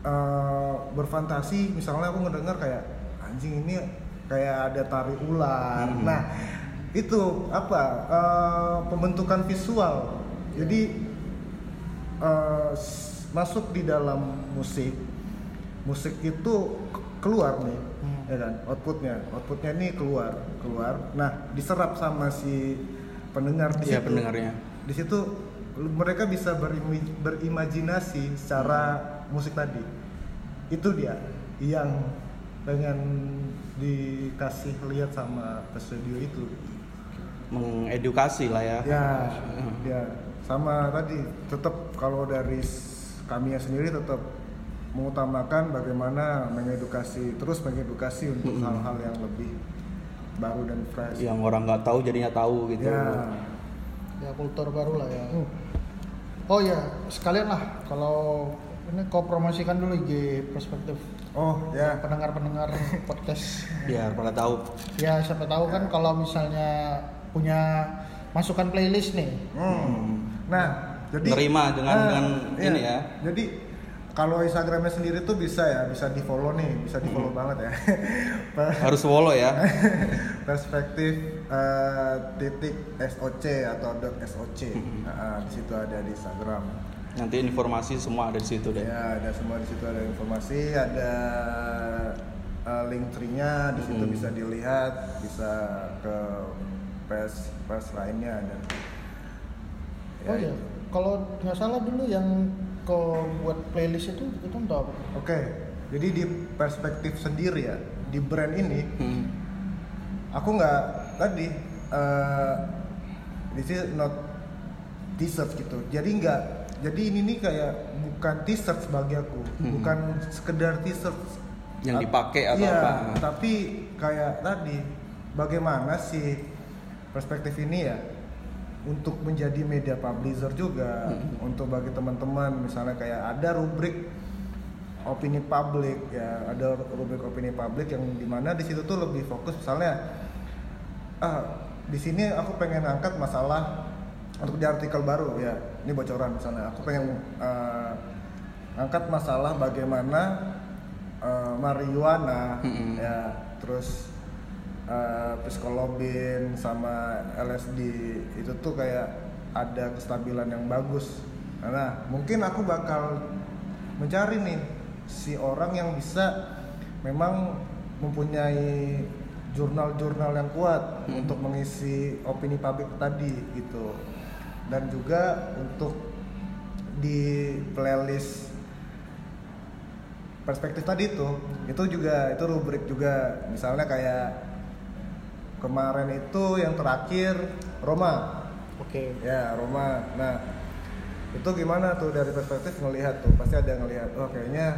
eh, berfantasi misalnya aku ngedengar kayak anjing ini kayak ada tari ular. Mhm. nah itu apa eh, pembentukan visual. Jadi s- masuk di dalam musik. Musik itu ke- keluar nih Hmm. ya kan outputnya. Outputnya ini keluar keluar. Nah diserap sama si pendengar di Iya, situ. pendengarnya. di situ mereka bisa berimi- berimajinasi secara musik tadi. Itu dia yang pengen dikasih lihat sama studio itu mengedukasi lah ya. ya ya sama tadi tetap kalau dari kami sendiri tetap mengutamakan bagaimana mengedukasi terus mengedukasi untuk Mm-mm. hal-hal yang lebih baru dan fresh Yang orang nggak tahu jadinya tahu gitu. ya ya kultur baru lah ya Hmm. oh ya sekalian lah kalau ini kau promosikan dulu IG perspektif oh ya pendengar-pendengar podcast Biar pada tahu. ya siapa tahu kan kalau misalnya punya masukan playlist nih Hmm. Nah, jadi Nerima dengan- Nah, dengan iya. ini ya. Jadi kalau Instagramnya sendiri tuh bisa ya, bisa di follow nih, bisa di follow banget ya. [laughs] Harus follow ya. [laughs] Perspektif eh, titik soc atau dot soc. Hmm. Nah, di situ ada di Instagram. Nanti informasi semua ada di situ deh. Ya, ada semua di situ ada informasi, ada eh, link tree-nya di situ Hmm. bisa dilihat, bisa ke page page lainnya dan ya oh ya itu. kalau nggak salah dulu yang kau buat playlist itu itu untuk apa Oke, jadi di perspektif sendiri ya, di brand ini, Hmm. aku nggak tadi, this is not t-shirt gitu. Jadi nggak, jadi ini nih kayak bukan t-shirt bagi aku, Hmm. bukan sekedar t-shirt Yang dipakai atau iya, apa? Tapi kayak tadi, bagaimana sih perspektif ini ya? Untuk menjadi media publisher juga, Hmm. untuk bagi teman-teman misalnya kayak ada rubrik opini publik ya ada rubrik opini publik yang di mana di situ tuh lebih fokus misalnya ah di sini aku pengen angkat masalah untuk di artikel baru ya ini bocoran misalnya aku pengen eh, angkat masalah bagaimana eh, marijuana Mm-mm. ya terus eh, psikologin sama LSD itu tuh kayak ada kestabilan yang bagus. Nah mungkin aku bakal mencari nih si orang yang bisa memang mempunyai jurnal-jurnal yang kuat Hmm. untuk mengisi opini publik tadi gitu. Dan juga untuk di playlist perspektif tadi itu itu juga itu rubrik juga. Misalnya kayak kemarin itu yang terakhir Roma. Oke. Ya Roma. Nah itu gimana tuh dari perspektif ngelihat tuh? Pasti ada yang ngelihat oh kayaknya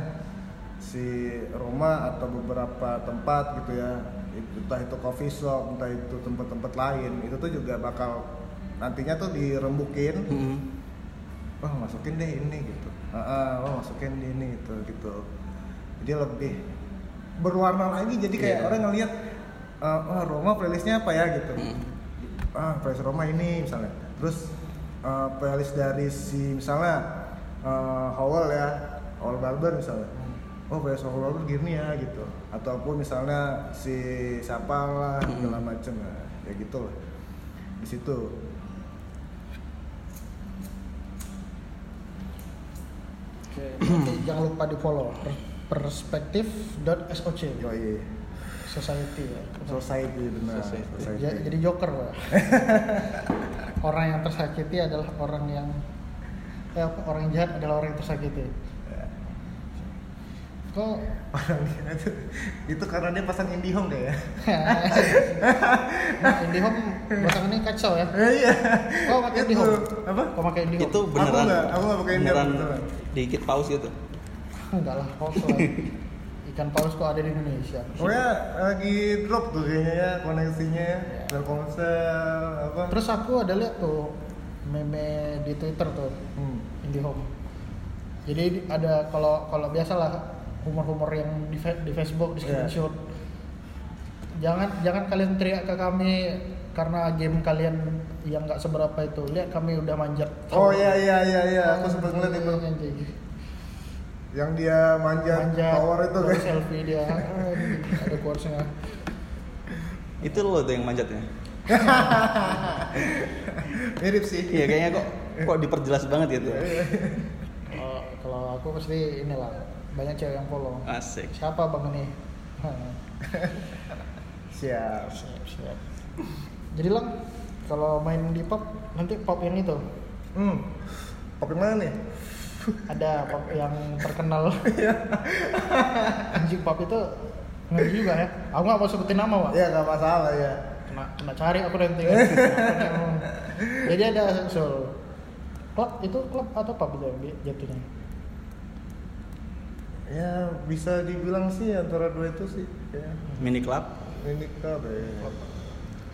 si Roma atau beberapa tempat gitu ya entah itu coffee shop entah itu tempat-tempat lain itu tuh juga bakal nantinya tuh dirembukin. Hmm. wah masukin deh ini gitu. Ah ah, wah masukin di ini gitu gitu. Jadi lebih berwarna lagi jadi kayak Iya. orang ngelihat eh, wah Roma playlistnya apa ya? Gitu. Hmm. ah playlist Roma ini misalnya. Terus eh, playlist dari si misalnya eh, Howell ya Howell Barber misalnya. Oh playlist Howell Barber gini ya gitu. Ataupun misalnya si siapa lah Hmm. segala macem nah, ya gitu lah. Di situ. Oke, [clears throat] jangan lupa di follow. Perspektif.soc yoi. Society ya. Society benar Society. society. Ja- jadi joker Pak. [laughs] orang yang tersakiti adalah orang yang eh, apa, orang yang jahat adalah orang yang tersakiti Ya. kok orangnya itu itu karena dia pasang IndiHome kayak ya [laughs] nah, IndiHome belakangan ini kacau ya Eh, iya Oh, pakai Itu. IndiHome. apa kok pakai IndiHome Itu beneran. nggak, aku nggak pakai beneran beneran. dikit paus gitu. enggak lah paus lah [laughs] ikan paus kok ada di Indonesia Oh ya lagi drop tuh kayaknya ya koneksinya ya Iya. Telkomsel apa terus aku ada lihat tuh meme di Twitter tuh hmm. IndiHome. Jadi di- ada kalau kalau biasalah humor-humor yang di, di Facebook di Iya. screenshot. Jangan jangan kalian teriak ke kami karena game kalian yang nggak seberapa itu. Lihat kami udah manjat. Oh iya iya iya iya aku sempat ngeliat itu. Yang dia manjat, tower itu terus kan. selfie dia. [laughs] Ada quotesnya. Itu lo tuh yang manjatnya. [laughs] mirip sih. Iya kayaknya kok kok diperjelas banget gitu. Oh, [laughs] kalau aku pasti inilah banyak cewek yang follow. Asik. siapa bang ini? Siap. Siap siap. Jadi lang kalau main di pub nanti pub yang itu? Hmm. Kopi mana nih ada pub yang terkenal. [laughs] Anjing pub itu ngeri juga ya. Aku nggak mau sebutin nama pak. Ya nggak masalah ya kena kena cari aku nanti. [laughs] Jadi ada sul klub itu klub atau pub itu yang jatuhnya? Ya bisa dibilang sih antara dua itu sih ya. Mini club. ini club ya.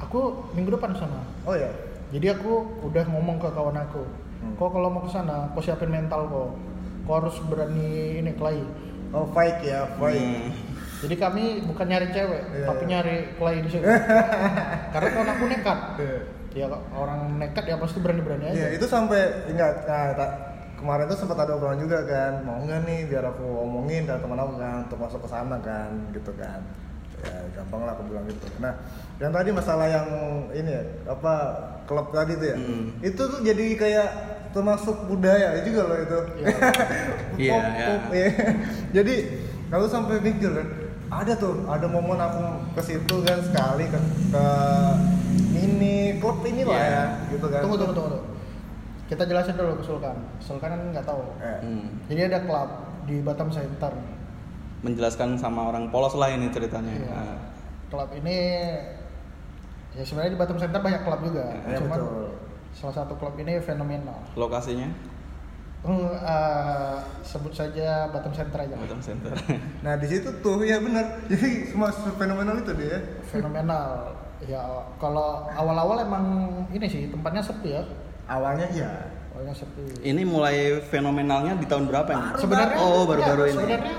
Aku minggu depan sana oh ya? Jadi aku udah ngomong ke kawan aku Hmm. kok kalau mau ke sana kau siapin mental kok? Kau harus berani ini kelai oh fight ya fight. Hmm. jadi kami bukan nyari cewek Iya, tapi iya. nyari kelai di situ. [laughs] Karena kawan aku nekat. Iya. ya orang nekat ya pasti berani berani aja. Iya itu sampai ingat nah, ta- kemarin tuh sempat ada obrolan juga kan. Mau nggak nih biar aku omongin ke teman aku kan untuk masuk ke sana kan gitu kan. Ya gampang lah aku bilang gitu. Nah yang tadi masalah yang ini ya apa klub tadi tuh ya Hmm. itu tuh jadi kayak termasuk budaya juga loh itu Iya. [laughs] Iya, Pop- iya. pop, iya. jadi kalau sampai mikir kan ada tuh ada momen aku ke situ kan sekali ke, ke mini klub ini lah Iya. ya gitu kan tunggu tunggu tunggu tunggu. kita jelasin dulu ke Sulkan Sulkan kan nggak tahu Eh, Hmm. jadi ada klub di Batam Center Menjelaskan sama orang polos lah ini ceritanya. Iya. Ah. klub ini ya sebenarnya di Batam Center banyak klub juga Ya, cuman betul. salah satu klub ini fenomenal Lokasinya Hmm, eh, sebut saja Batam Center aja Batam Center. [laughs] Nah di situ tuh ya benar. Jadi semua fenomenal itu dia. fenomenal ya kalau awal-awal emang ini sih tempatnya sepi ya Awalnya iya. awalnya sepi ini mulai fenomenalnya di tahun berapa ini? sebenarnya Oh, baru-baru ya, ini. sebenarnya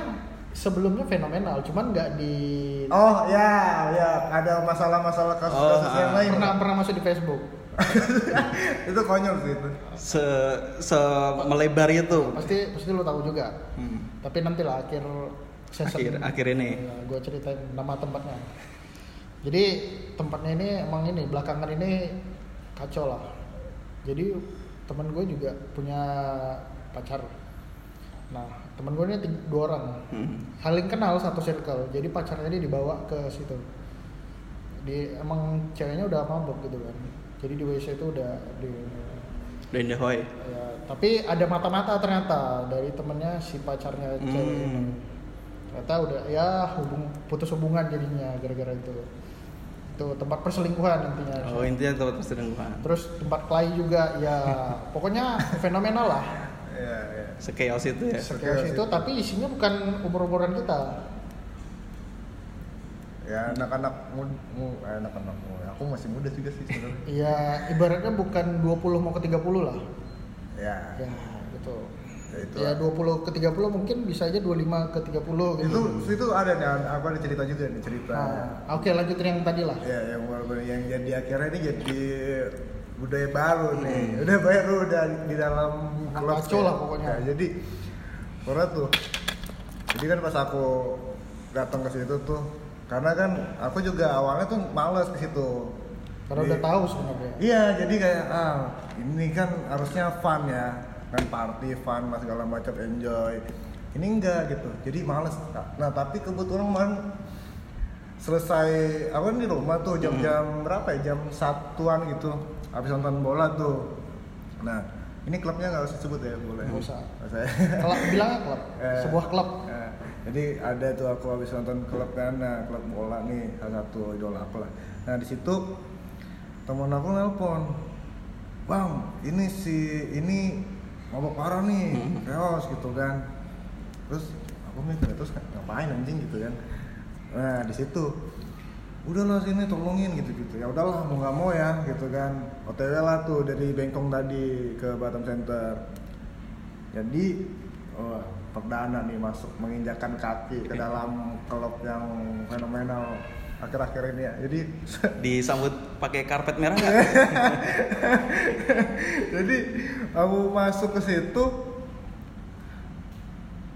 sebelumnya fenomenal cuman nggak di Oh ya ya ada masalah-masalah kasus-kasus Oh, yang ah. lain. pernah pernah masuk di Facebook [laughs] itu konyol sih itu. Se, se melebar itu. pasti pasti lo tahu juga Hmm. tapi nanti lah akhir Akhir- season akhir ini. gue ceritain nama tempatnya jadi tempatnya ini emang ini belakangan ini kacau lah jadi temen gue juga punya pacar nah temen gue ini tiga- dua orang Hmm. saling kenal satu circle jadi pacarnya ini dibawa ke situ di emang ceweknya udah mabuk gitu kan jadi di WC itu udah di Hoy. ya, tapi ada mata-mata ternyata dari temennya si pacarnya cewek Hmm. ini ternyata udah ya hubung putus hubungan jadinya gara-gara itu itu tempat perselingkuhan intinya Oh, intinya tempat perselingkuhan. terus tempat klay juga ya [laughs] pokoknya fenomenal lah Iya iya. Sekeos itu ya. Chaos itu tapi isinya bukan umur-umuran kita Ya anak-anak mu- eh, anak-anak muda. Aku masih muda juga sih sebenarnya. [laughs] ya ibaratnya bukan 20 mau ke 30 lah ya. ya gitu Ya, itu ya lah. 20 ke 30 mungkin bisa aja 25 ke 30 gitu Itu itu ada nih aku ada cerita juga nih cerita. Nah, oke lanjutin yang tadi lah Ya yang yang jadi akhirnya ini jadi budaya baru nih. Hmm. Udah baru udah di dalam kacau ya. lah pokoknya. Ya, jadi pernah tuh. Jadi kan pas aku datang ke situ tuh karena kan aku juga awalnya tuh males ke situ. karena Jadi- udah tahu sebenarnya Iya, jadi kayak ah ini kan harusnya fun ya, kan party fun, mas segala macam enjoy. Ini enggak gitu, jadi males. Nah tapi kebetulan kemarin selesai aku kan di rumah tuh jam-jam berapa ya jam satuan gitu habis nonton bola tuh nah ini klubnya nggak usah sebut ya boleh Nggak usah. Usah. klub bilangnya klub [laughs] Eh, sebuah klub Nah, jadi ada tuh aku habis nonton klub kan, nah, klub bola nih salah satu idola aku lah. Nah di situ temen aku nelpon, bang ini si ini mabok parah nih, Hmm. chaos gitu kan. Terus aku mikir terus ngapain anjing gitu kan. Nah di situ udahlah sini tolongin gitu gitu. Ya udahlah mau nggak mau ya gitu kan. Otw lah tuh dari Bengkong tadi ke Batam Center. Jadi oh, perdana nih masuk menginjakan kaki ke dalam [laughs] klub yang fenomenal akhir-akhir ini ya. Jadi [laughs] Disambut pakai karpet merah [laughs] jadi aku masuk ke situ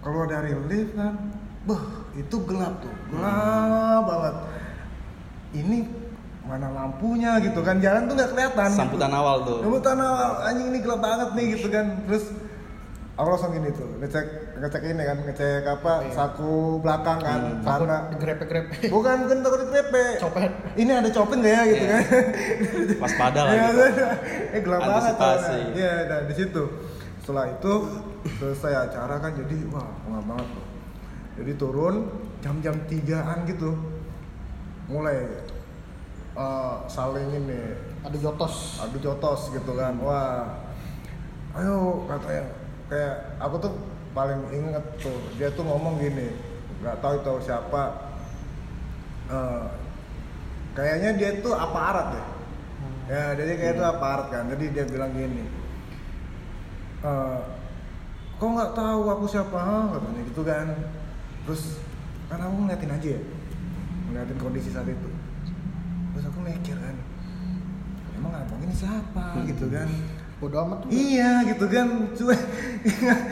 kalau dari lift kan, beh itu gelap tuh, gelap banget. Ini mana lampunya gitu kan, jalan tuh nggak kelihatan. Sambutan gitu. awal tuh. Sambutan awal, anjing ini gelap banget nih gitu kan. Terus aku langsung gini tuh, ngecek ngecek ini kan, ngecek apa Iya. saku belakang kan, Hmm. sana. grepe-grepe Bukan bukan takut dipepe. copet Ini ada copet nggak ya gitu Iya. kan? Waspada lah Iya, gitu. eh gelap banget. Nah, Iya, nah di situ. Setelah itu selesai acara kan jadi wah pengap banget tuh. Jadi turun jam-jam tigaan gitu. Mulai eh, saling ini. Adu jotos. adu jotos gitu kan. Wah ayo katanya kayak aku tuh paling inget tuh dia tuh ngomong gini nggak tahu tahu siapa. Eh, kayaknya dia tuh aparat ya ya jadi kayak itu aparat kan. Jadi dia bilang gini eh, kok nggak tahu aku siapa katanya gitu kan. Terus kan aku ngeliatin aja ya ngeliatin kondisi saat itu. Terus aku mikir kan emang abang ini siapa? Gitu kan. Bodoh amat tuh. iya gitu kan. Cuy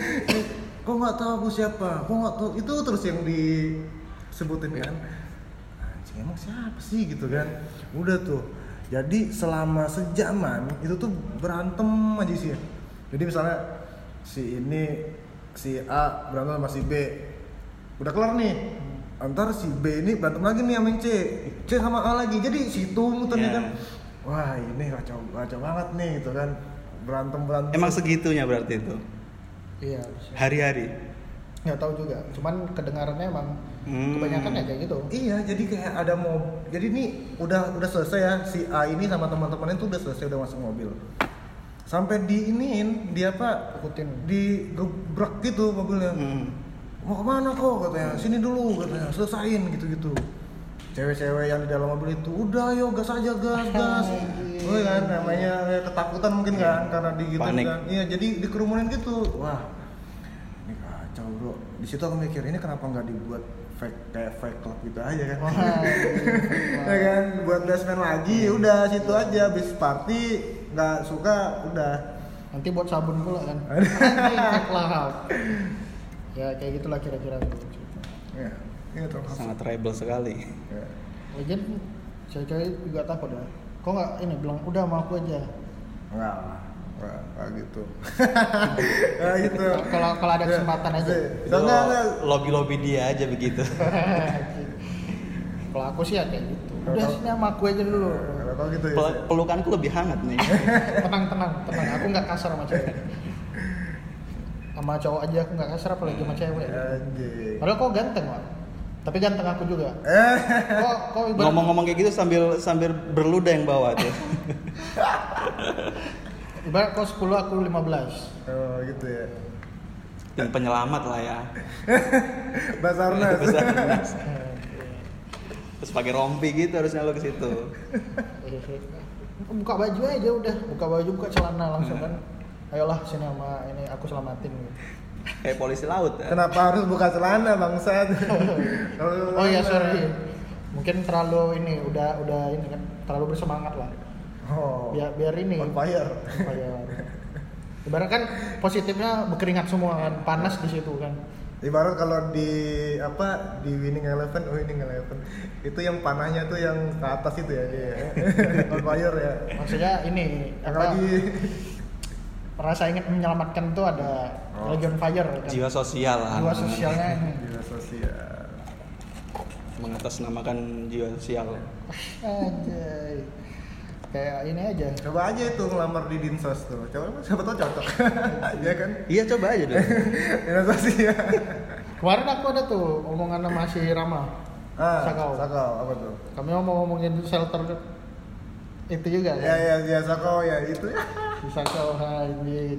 [laughs] kok nggak tahu aku siapa? Kok nggak tahu? Itu terus yang disebutin kan. Anjing emang siapa sih? Gitu kan. Udah tuh. Jadi selama sejaman itu tuh berantem aja sih jadi misalnya si ini si A berantem sama si B. Udah kelar nih antar si B ini berantem lagi nih sama C C sama A lagi jadi situ muternya Iya. kan wah ini kacau kacau banget nih gitu kan berantem berantem Emang segitunya berarti itu Iya. hari-hari. Nggak tahu juga. Cuman kedengarannya emang Hmm. kebanyakan ya kayak gitu. Iya, jadi kayak ada mau jadi ini udah udah selesai ya si A ini sama teman-temannya tuh udah selesai udah masuk mobil. Sampai diiniin dia apa Ikutin. digebrak gitu mobilnya. Hmm. Mau ke mana kok katanya? Sini dulu katanya. Selesain gitu-gitu. Cewek-cewek yang di dalam mobil itu udah yo gas aja gas gas. [laughs] Oh kan namanya kayak ketakutan mungkin kan karena di gitu Panik. kan. Iya, jadi dikerumunin gitu. Wah. Ini kacau, Bro. Di situ aku mikir ini kenapa nggak dibuat fake kayak fake club gitu aja kan. Wah, [laughs] ya kan buat basement lagi ya udah situ aja habis party nggak suka udah Nanti buat sabun pula kan. [laughs] Fake lahap. Ya kayak gitulah kira-kira. ya ini termasuk Sangat rebel sekali. ya. Lagian cewek-cewek juga takut ya. Kok nggak ini bilang udah sama aku aja. enggak lah enggak, enggak gitu [laughs] enggak gitu Kalau kalau ada kesempatan aja. enggak enggak enggak Lobby-lobby dia aja begitu. [laughs] Kalau aku sih ya kayak gitu. Udah sini sama aku aja dulu. kalau gitu ya Pel- pelukanku lebih hangat nih. [laughs] Tenang tenang tenang. Aku nggak kasar sama cewek. Sama cowok aja aku nggak kasar apalagi sama cewek. anjing Padahal kau ganteng pak. Tapi ganteng aku juga. eh Kok kok ibarat Ngomong-ngomong kayak gitu sambil sambil berluda yang bawa tuh. [laughs] ibarat kau 10 aku 15. oh gitu ya Yang penyelamat lah ya. [laughs] Basarnas Basarnas. [laughs] Terus pakai rompi gitu harusnya lo ke situ. buka baju aja udah buka baju buka celana langsung kan ayolah sini sama ini aku selamatin Kayak polisi laut ya. kenapa harus buka celana bangsat [laughs] oh iya sorry. Mungkin terlalu ini udah udah ini kan terlalu bersemangat lah. Oh. Biar biar ini. On fire. Supaya ibarat kan positifnya berkeringat semua kan panas di situ kan. Ibarat kalau di apa di winning eleven, oh winning eleven. Itu yang panahnya tuh yang ke atas itu ya dia [laughs] on fire ya. maksudnya ini Yang apa? lagi rasa ingin menyelamatkan tuh ada Oh. lagi on fire kan Jiwa sosial lah. jiwa sosialnya ini Gila sosial. Mengatasnamakan jiwa sosial. Anjay. kayak ini aja Coba aja itu ngelamar di Dinsos tuh. Coba siapa tahu cocok. [laughs] Iya kan? Iya coba aja deh. Gila [laughs] sosial. kemarin aku ada tuh omongan sama si Rama Ah, Sakau. Sakau apa tuh? kami mau ngomongin shelter itu juga Ya ya ya Sakau ya itu. [laughs] si Sakau ini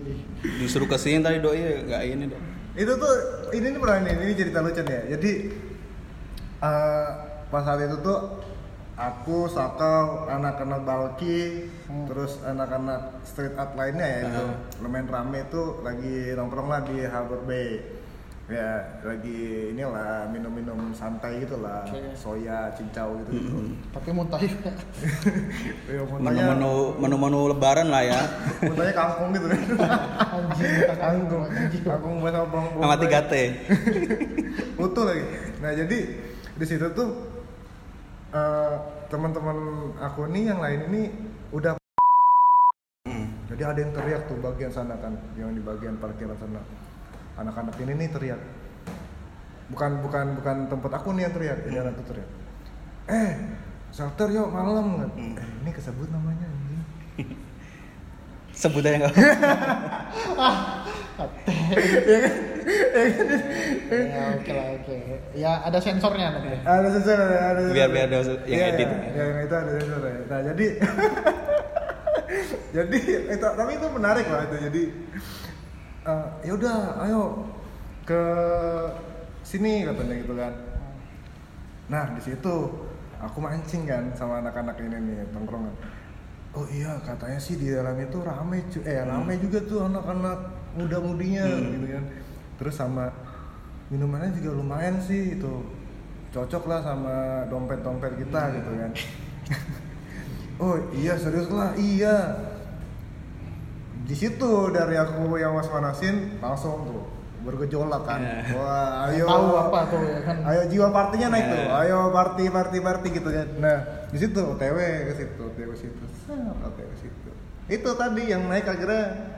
Disuruh ke sini tadi doi nggak ini dong. itu tuh ini nih pernah ini cerita lucu nih ya. Jadi eh, pas saat itu tuh aku Sakau anak-anak Balki Hmm. terus anak-anak street art lainnya ya itu lumayan rame tuh lagi nongkrong lah di Harbor Bay ya lagi inilah minum-minum santai gitu lah Oke. soya cincau gitu, -gitu. Mm-mm. tapi [laughs] Ya, muntahnya- Menu-menu menu-menu lebaran lah ya. [laughs] muntahnya kangkung gitu kan anjing kangkung anjing kangkung bahasa bawang Sama tiga T. [laughs] utuh lagi nah jadi di situ tuh eh, teman-teman aku nih yang lain ini udah Hmm. jadi ada yang teriak tuh bagian sana kan yang di bagian parkiran sana anak-anak ini nih teriak. Bukan bukan bukan tempat aku nih yang teriak ini anak tuh teriak. Eh shelter yuk malam. Hmm. eh, ini kesebut namanya anjing. [laughs] Sebut aja nggak. [laughs] ya oke lah oke. Ya ada sensornya nanti. Ada sensor ada, ada Biar- sensor. biar ada yang Iya, edit. iya, iya, yang itu ada sensor ya. nah jadi [laughs] jadi itu tapi itu menarik lah itu. Jadi eh, ya udah ayo ke sini katanya gitu kan. Nah di situ aku mancing kan sama anak-anak ini nih tongkrongan. Oh iya katanya sih di dalam itu rame cu eh rame juga tuh anak-anak muda-mudinya Hmm. gitu kan. Terus sama minumannya juga lumayan sih itu. Cocok lah sama dompet-dompet kita gitu kan. [laughs] Oh iya serius lah? Iya di situ dari aku yang was manasin langsung tuh bergejolak kan. Iya. wah ayo. tahu apa tuh ya kan. Ayo jiwa partinya naik Iya. tuh ayo party party party gitu kan. Nah di situ otw ke situ otw ke situ. Otw ke situ. Itu tadi yang naik akhirnya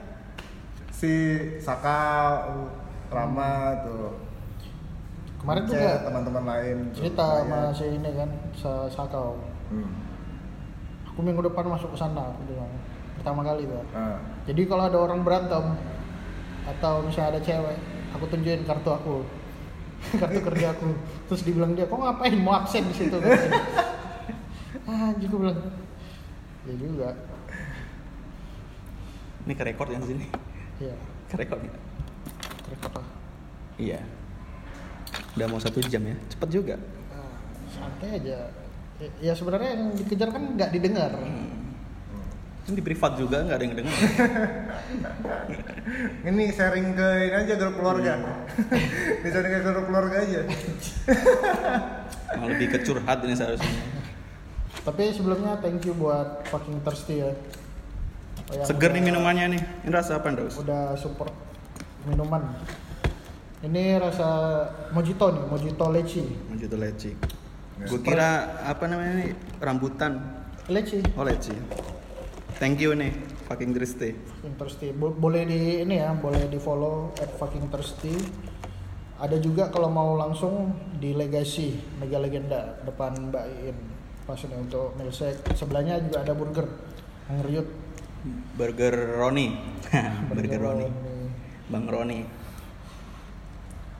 si Saka Rama tuh. Kemarin Cek, juga teman-teman lain tuh, cerita sama si ini kan sa- Sakau hmm. aku minggu depan masuk ke sana aku bilang. Pertama kali tuh. Nah, jadi kalau ada orang berantem atau misalnya ada cewek aku tunjukin kartu aku [laughs] kartu kerja aku. Terus dibilang dia kok ngapain? Mau absen di situ? [laughs] Ah juga bilang. Ya juga. Ini ke record yang sini. iya. Ke record nggak? terus apa Iya. Udah mau satu jam ya, cepet juga. Ah, santai aja. Ya- ya sebenarnya yang dikejar kan nggak didengar Kan di privat juga nggak ada yang dengar. [laughs] ini sharing ke ini aja grup keluarga [laughs] ini sharing ke grup keluarga aja [laughs] Malah lebih ke curhat ini seharusnya. tapi sebelumnya thank you buat fucking thirsty ya Oh, yang Seger nih minumannya nih. Ini rasa apa, Daus? udah support minuman ini rasa mojito nih mojito leci Mojito leci. Gue kira apa namanya nih rambutan. leci Oh leci. Thank you nih, fucking thirsty. fucking thirsty Bo- boleh di ini ya boleh di follow at fucking thirsty ada juga kalau mau langsung di Legacy Mega Legenda depan Mbak Iin pas ini untuk milkshake sebelahnya juga ada burger yang riut Burger Roni. [laughs] Burger Roni. Roni. Bang Roni.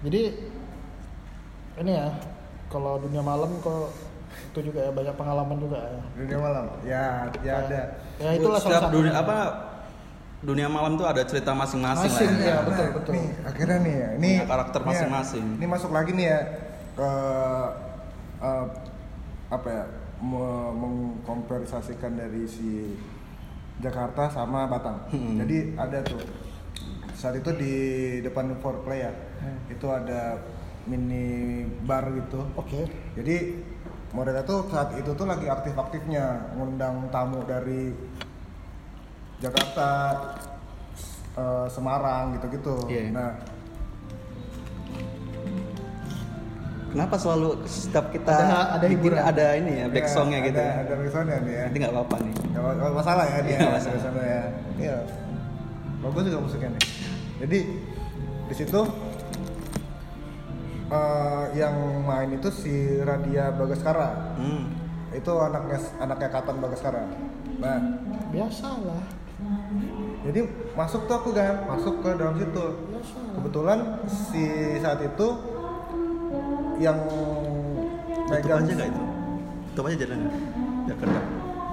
jadi ini ya kalau dunia malam kok itu juga ya banyak pengalaman juga ya dunia malam ya ya ada ya itulah Setiap dunia apa dunia malam tuh ada cerita masing-masing Masing, lah ya. ya. betul, Nah, betul. nih akhirnya nih ya ini Punya karakter ya, masing-masing. ini masuk lagi nih ya ke eh, apa ya me- mengkomparasikan dari si Jakarta sama Batang Hmm. jadi ada tuh saat itu di depan foreplay ya Hmm. itu ada mini bar gitu oke jadi mereka tuh saat itu tuh lagi aktif-aktifnya ngundang tamu dari Jakarta, eh, Semarang gitu-gitu. Iya. Nah, Kenapa selalu setiap kita Ada- ada bikin hiburan. ada ini ya back ya, songnya gitu. Ada, ya. ada back songnya nih ya. Nanti nggak apa-apa nih. Nggak nggak masalah ya dia. Iya, ada masalah. ya. Iya. Bagus juga musiknya nih. Jadi di situ eh, yang main itu si Radia Bagaskara. Hmm. Itu anaknya anaknya Katon Bagaskara. Nah, biasalah Jadi masuk tuh aku kan, masuk ke dalam situ. biasalah Kebetulan si saat itu yang Tutup megang aja itu? Tutup aja jalan? Biar kedap.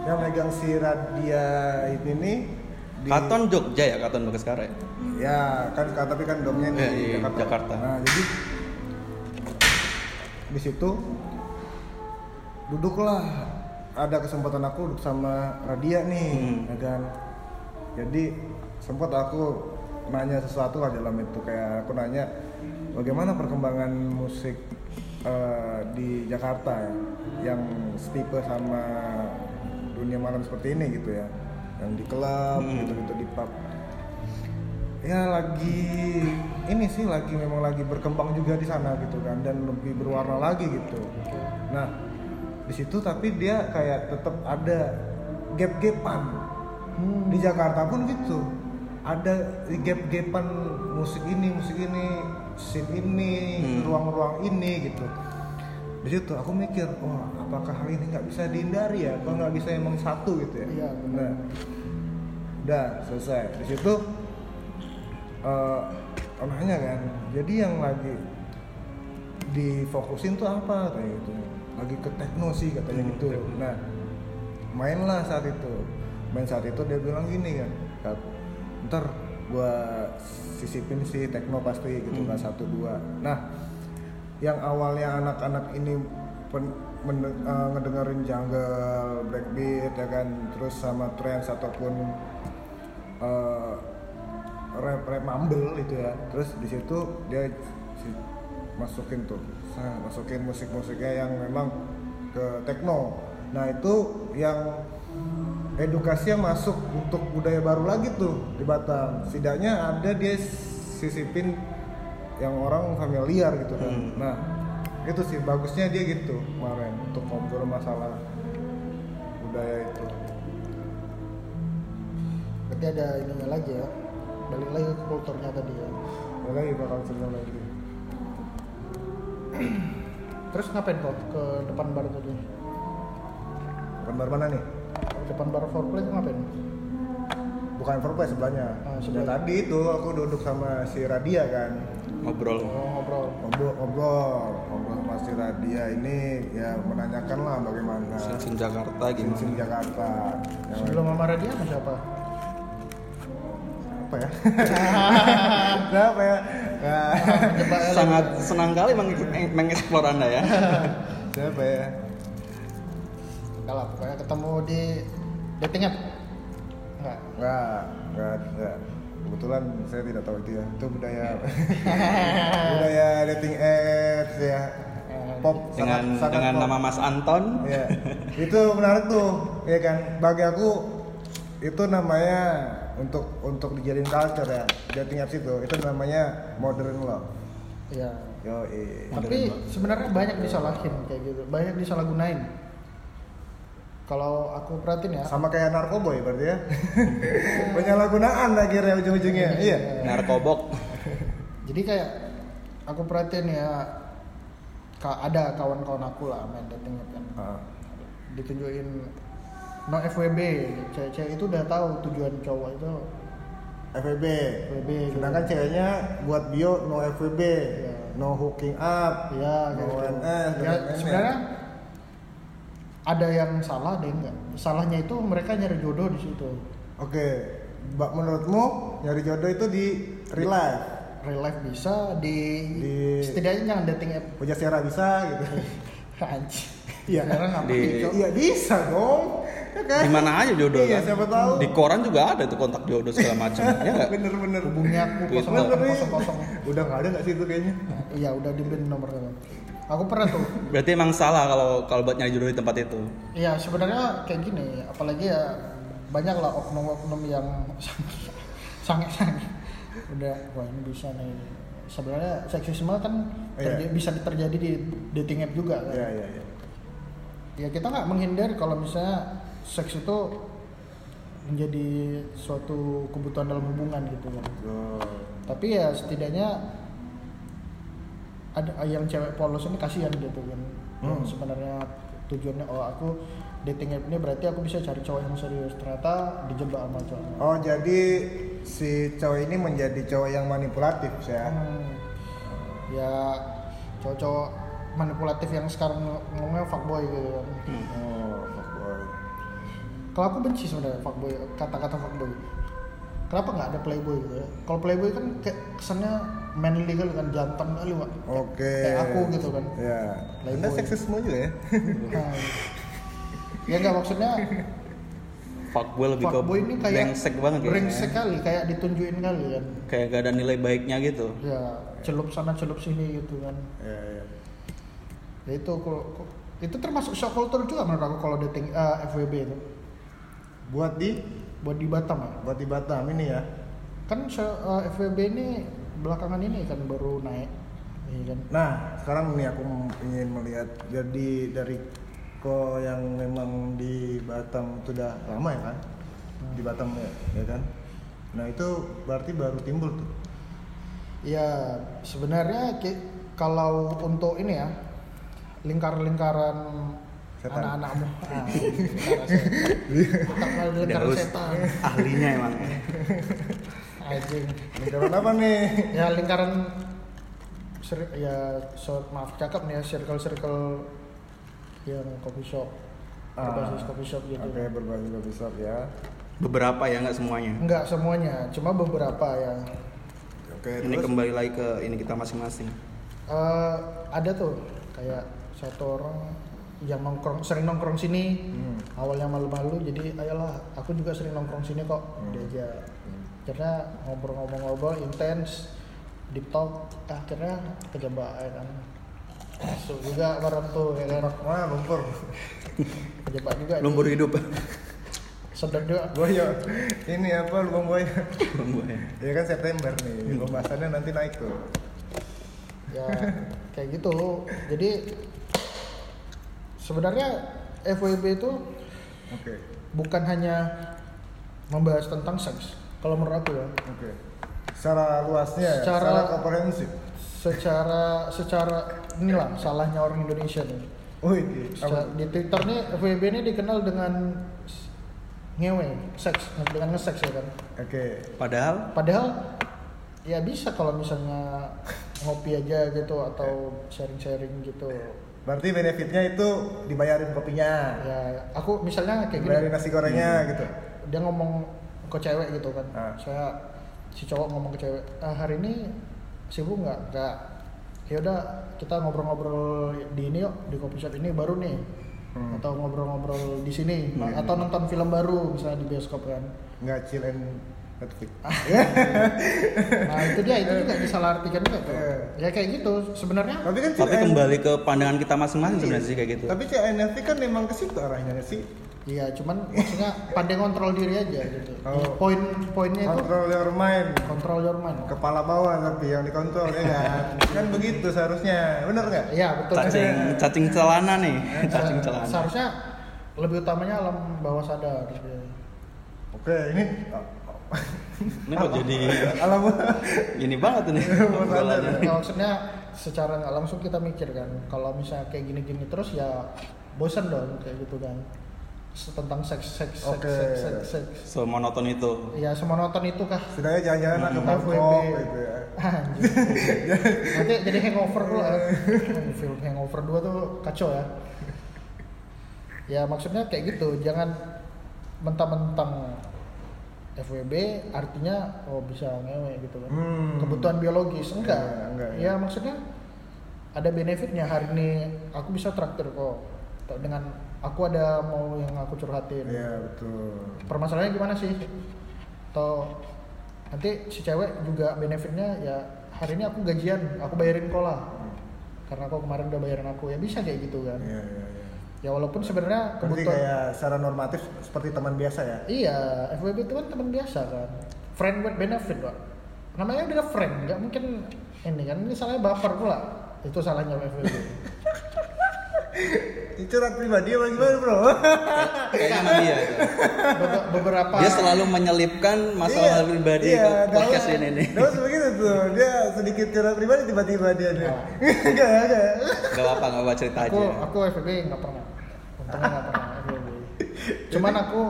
yang megang si Radia ini nih di- Katon Jogja ya, Katon Bagaskara ya? Ya kan tapi kan domnya di Eh, iya, Jakarta. Jakarta. Nah jadi di situ duduklah ada kesempatan aku duduk sama Radia nih, Hmm. ya kan. Jadi sempat aku nanya sesuatu lah dalam itu kayak aku nanya bagaimana perkembangan musik eh, di Jakarta ya, yang setipe sama dunia malam seperti ini gitu ya, yang di klub Hmm. gitu-gitu di pub ya lagi ini sih lagi memang lagi berkembang juga di sana gitu kan dan lebih berwarna lagi gitu. Nah di situ tapi dia kayak tetap ada gap-gapan. Hmm. di Jakarta pun gitu. Ada gap-gapan musik ini musik ini scene ini Hmm. ruang-ruang ini gitu. Di situ aku mikir wah apakah hal ini nggak bisa dihindari ya? Apa nggak bisa emang satu gitu ya? Iya, benar. nah udah selesai. Di situ eh nanya kan jadi yang lagi difokusin tuh apa kayak gitu lagi ke tekno sih katanya Hmm, gitu tekno. nah mainlah saat itu main saat itu dia bilang gini kan "Kak, ntar gua sisipin sih tekno pasti gitu Hmm. kan satu dua nah yang awalnya anak-anak ini pen- men- eh, ngedengerin jungle breakbeat ya kan terus sama trance ataupun eh, rap rap mumble itu ya. Terus di situ dia si- masukin tuh sa- masukin musik musiknya yang memang ke techno. Nah itu yang edukasi yang masuk untuk budaya baru lagi tuh di Batam. Setidaknya ada dia sisipin yang orang familiar gitu kan. Hmm. nah itu sih bagusnya dia gitu kemarin untuk ngobrol masalah budaya itu. Berarti ada ininya lagi ya balik lagi ke kulturnya tadi ya. Ada lagi bakal cerita lagi. Terus ngapain kok ke depan bar tadi? Gambar mana nih? Depan bar foreplay tuh ngapain? Bukan foreplay sebelahnya. Ah, ya sebelah. tadi itu aku duduk sama si Radia kan. Ngobrol. Oh, ngobrol. Ngobrol ngobrol. Ngobrol sama si Radia ini ya menanyakan lah bagaimana. Sin Jakarta gimana? Sin Jakarta. Yang- sebelum sama Radia sama siapa apa ya kenapa ya [laughs] Nah, sangat senang kali meng- mengeksplor anda ya [laughs] siapa ya enggak lah pokoknya ketemu di dating app enggak Enggak, enggak, enggak. Kebetulan saya tidak tahu itu ya. Itu budaya [laughs] budaya dating apps ya. Pop dengan sangat- sangat dengan pop. nama Mas Anton Ya. itu menarik tuh, ya kan. Bagi aku itu namanya untuk untuk dijadiin culture ya. Dating apps itu itu namanya modern love. iya Yo, tapi sebenarnya banyak disalahin kayak gitu banyak disalahgunain kalau aku perhatiin ya sama kayak narkoboy berarti ya. [laughs] Penyalahgunaan akhirnya ujung-ujungnya. Iya. narkobok [laughs] jadi kayak aku perhatiin ya ada kawan-kawan aku lah main dating app kan Ah. ditunjukin no FWB cewek-cewek itu udah tahu tujuan cowok itu FWB. FWB gitu. Sedangkan ceweknya buat bio no FWB, Iya. no hooking up, ya no gitu. NS, ya, sebenarnya ada yang salah ada yang enggak salahnya itu mereka nyari jodoh di situ Oke, Mbak menurutmu nyari jodoh itu di real life? real life bisa di, Di- setidaknya jangan dating app Puja Sera bisa gitu. [laughs] anjing Iya. sekarang apa Di- Cok? Iya bisa dong. Ya kan? di mana aja jodoh Iya, kan? siapa tahu. di koran juga ada tuh kontak jodoh segala macam [laughs] ya nggak Bener-bener. hubungi aku Twitter. kosong Bener, kosong kosong kosong Udah nggak ada nggak sih itu kayaknya? iya udah di pin nomornya aku pernah tuh berarti emang salah kalau kalau buat nyari jodoh di tempat itu Iya sebenarnya kayak gini, apalagi ya banyak lah oknum-oknum yang sangat sangat udah wah ini bisa nih. Sebenarnya seksisme kan terja- Iya. bisa terjadi di dating app juga kan. Iya iya iya. Ya kita nggak menghindari kalau misalnya seks itu menjadi suatu kebutuhan dalam hubungan gitu kan. Tapi ya setidaknya ada yang cewek polos ini kasihan gitu kan. Hmm. sebenarnya tujuannya oh aku dating app ini berarti aku bisa cari cowok yang serius. Ternyata dijebak sama cowok. Oh jadi si cowok ini menjadi cowok yang manipulatif ya? Hmm. Ya cowok-cowok manipulatif yang sekarang ngomongnya fuckboy gitu kan. Oh, fuckboy. Kalau aku benci sebenarnya fuckboy, kata-kata fuckboy. Kenapa nggak ada playboy gitu ya? Kalau playboy kan kayak kesannya manly kali kan jantan kali pak. Oke. Kayak aku gitu kan. Ya. Anda Playboy. seksisme juga ya? Nah, ya nggak maksudnya fuckboy lebih ke fuckboy ini kayak brengsek banget kayaknya. brengsek kali kayak ditunjukin kali kan kayak gak ada nilai baiknya gitu ya celup sana celup sini gitu kan ya, ya. ya itu kalau itu termasuk shock culture juga menurut aku kalau dating eh, FWB itu Buat di buat di Batam ya buat di Batam ini ya. kan show- eh, FWB ini belakangan ini kan baru naik iya kan Nah, sekarang nih aku ingin melihat jadi dari ko yang memang di Batam itu udah lama ya kan? Di Batam ya, ya kan? Nah, itu berarti baru timbul tuh. ya sebenarnya kalau untuk ini ya lingkar-lingkaran Setan. anak-anakmu ah, lingkaran [laughs] setan. Ahlinya emang. Anjing. Lingkaran apa nih? Ya lingkaran seri- ya so, maaf cakep nih ya circle circle yang coffee shop. Berbasis coffee shop gitu. Ah, oke berbasis coffee shop ya. Beberapa ya nggak semuanya. enggak semuanya cuma beberapa ya. Oke Ini terus? kembali lagi ke ini kita masing-masing. Eh, ada tuh kayak satu orang yang nongkrong sering nongkrong sini. Hmm. awalnya malu-malu jadi ayolah aku juga sering nongkrong sini kok Hmm. diajak. Akhirnya ngobrol-ngobrol-ngobrol intens deep talk akhirnya kejebak ya kan. Masuk juga bareng tuh ya kan. Wah lumpur. Kejebak juga. Lumpur hidup. sedang juga. Buaya ini apa lubang buaya ya. ya kan September nih pembahasannya nanti naik tuh. Ya kayak gitu. Jadi sebenarnya FWB itu oke. bukan hanya membahas tentang seks kalau menurut aku ya. Oke. Secara luasnya ya, Secara- secara komprehensif. secara secara inilah salahnya orang Indonesia nih. Oh ini Secara- di Twitter nih FWB ini dikenal dengan ngewe seks dengan nge-seks ya kan? Oke. Padahal? Padahal ya bisa kalau misalnya ngopi aja gitu atau sharing-sharing gitu berarti benefitnya itu dibayarin kopinya. Ya aku misalnya kayak gini. Dibayarin nasi gorengnya gitu. Dia ngomong ke cewek gitu kan. Ah. saya si cowok ngomong ke cewek "Ah, hari ini sibuk nggak? Nggak. Ya udah kita ngobrol-ngobrol di ini yuk di coffee shop ini baru nih. Hmm. atau ngobrol-ngobrol di sini. Hmm. atau nonton film baru misalnya di bioskop kan. Nggak chill and Netflix. [laughs] Nah itu dia itu juga disalahartikan juga tuh. Iya. ya kayak gitu. Sebenarnya tapi kan tapi kembali ke pandangan kita masing-masing sebenarnya sih kayak gitu. tapi CNFT kan memang ke situ arahnya sih? Iya cuman maksudnya pandai kontrol diri aja gitu. Oh. poin poinnya itu control your mind. Kontrol your mind. Kepala bawah tapi yang dikontrol ya kan? [laughs] Kan begitu seharusnya. Bener nggak? Iya betul. Cacing cacing celana nih, [laughs] cacing celana. Seharusnya lebih utamanya alam bawah sadar. oke ini Ini kok jadi alam gini banget ini. Ya, maksudnya secara nggak langsung kita mikir kan, kalau misalnya kayak gini-gini terus ya bosan dong kayak gitu kan. Tentang seks, seks, seks, Oke. seks, seks, seks. So monoton itu. Ya semonoton itu kah? lah ke Hmm. Bangkok FWB. gitu ya. [laughs] Nanti jadi hangover dulu. Film hangover 2 tuh kacau ya. Ya maksudnya kayak gitu, jangan mentang-mentang FWB artinya oh bisa ngewe gitu kan. Hmm. Kebutuhan biologis enggak. Iya, enggak, ya maksudnya ada benefitnya. Hari ini aku bisa traktir kok. Dengan aku ada mau yang aku curhatin. Iya betul. Permasalahannya gimana sih? Atau nanti si cewek juga benefitnya ya hari ini aku gajian aku bayarin kola karena aku kemarin udah bayarin aku. Ya bisa kayak gitu kan. Iya iya iya ya walaupun sebenarnya Berarti kebutuhan kayak secara normatif seperti teman biasa ya? Iya FWB itu kan teman biasa kan. Friend with benefit pak. Namanya udah friend nggak mungkin ini kan ini salahnya baper pula. Itu salahnya FWB [laughs] curhat pribadi apa gimana bro? Kayaknya sama dia. Bebe- beberapa Dia selalu menyelipkan masalah Iya, pribadi iya, ke podcast ini nih. Daus begitu tuh, dia sedikit curhat pribadi tiba-tiba dia dia. Oh. [laughs] Enggak, enggak. Gak apa-apa, gak apa cerita aku aja. aku FWB nggak pernah untungnya nggak pernah cuman aku